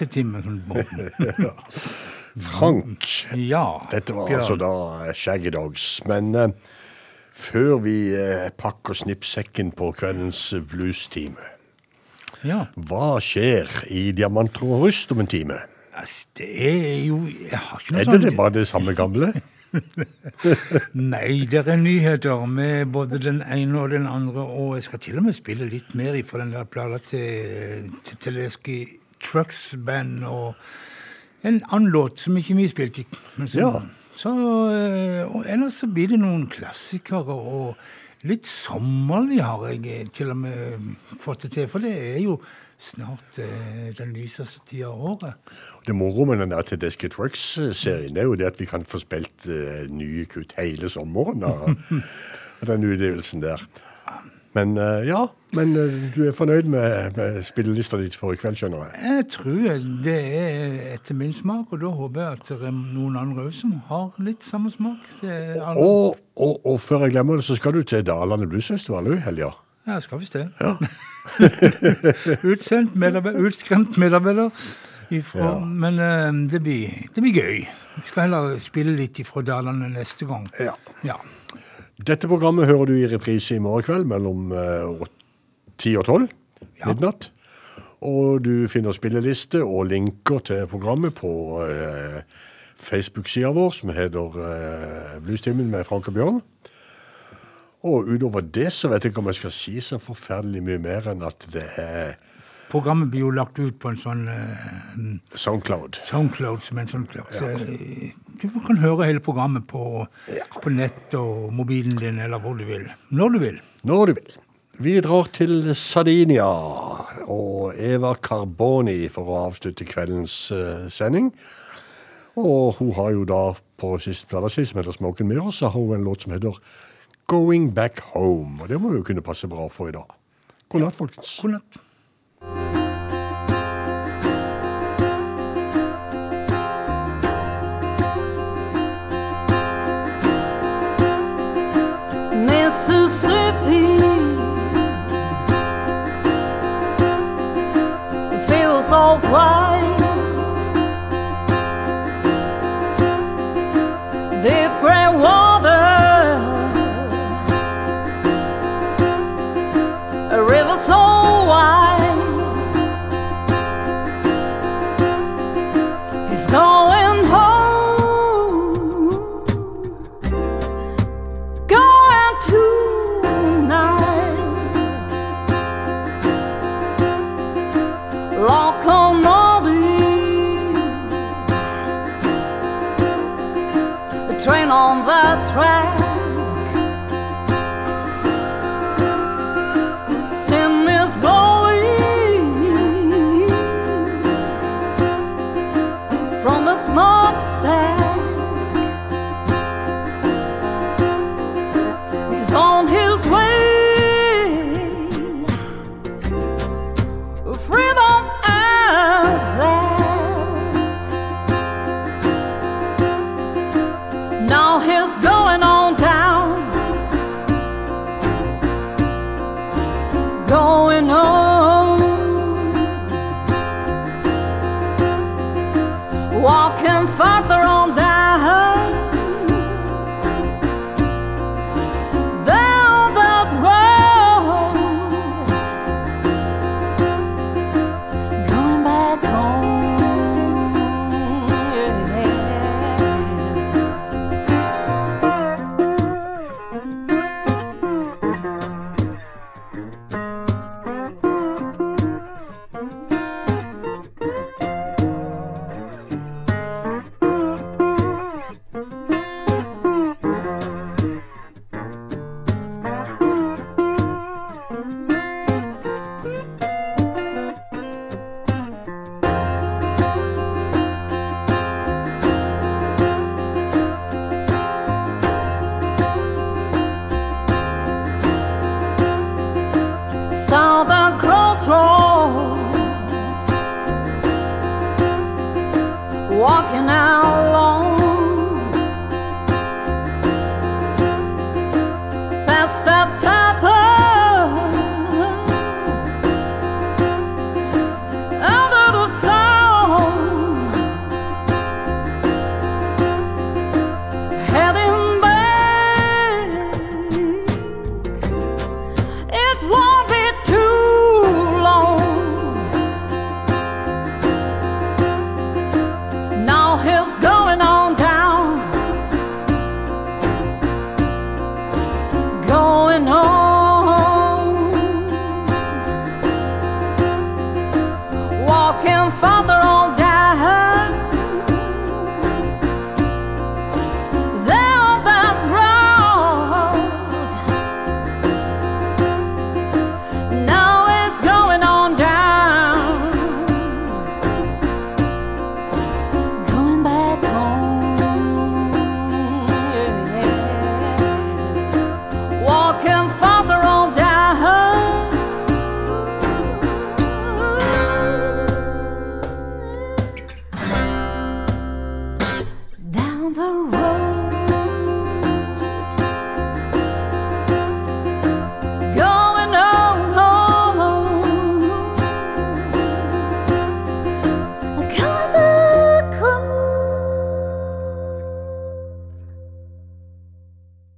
Sånn timen. Sånn, *laughs* Frank. Ja. Dette var Bjørn. altså da Shaggy Dogs. Men eh, før vi eh, pakker snippsekken på kveldens bluestime, Ja. Hva skjer i Diamanter og rust om en time? Altså, det er jo Jeg har ikke noe Er det sånn det bare det samme gamle? *laughs* Nei, det er nyheter med både den ene og den andre, og jeg skal til og med spille litt mer fra den der plata til, til Teleski Trucks Band, og en annen låt som ikke vi spilte. Ja. Så, eh, og ellers så blir det noen klassikere, og litt sommerlig har jeg eh, til og med fått det til, for det er jo snart eh, den lyseste tida av året. Det moro med den der Tedeschi Trucks-serien er jo det at vi kan få spilt eh, nye kutt hele sommeren av den utgivelsen der. Men eh, ja, men eh, du er fornøyd med, med spillelista di for i kveld, skjønner jeg? Jeg tror det er etter min smak, og da håper jeg at det er noen andre òg som har litt samme smak. Og, og, og før jeg glemmer det, så skal du til Dalane Bluesfestival i helga. Ja, skal visst det. *laughs* Utsendt medarbeider, utskremt medarbeider. Ifra, Ja. Men eh, det, blir, det blir gøy. Vi skal heller spille litt ifra Dalane neste gang. Ja. Ja. Dette programmet hører du i reprise i morgen kveld mellom eh, 10 og 12 midnatt. Og du finner spilleliste og linker til programmet på eh, Facebook-sida vår, som heter eh, Bluestimen med Frank og Bjørn. Og utover det så vet jeg ikke om jeg skal si så forferdelig mye mer enn at det er Programmet blir jo lagt ut på en sånn uh, Soundcloud. Soundcloud som en sånn slags eh, Du kan høre hele programmet på, på nett og mobilen din, eller hvor du vil. Når du vil. Når du vil. Vi drar til Sardinia og Eva Carboni for å avslutte kveldens uh, sending. Og hun har jo da på siste plata si, som heter Smoken med oss, så har hun en låt som heter Going Back Home. Og det må jo kunne passe bra for i dag. God natt, folkens. God natt. Mississippi it feels alright. The grand one.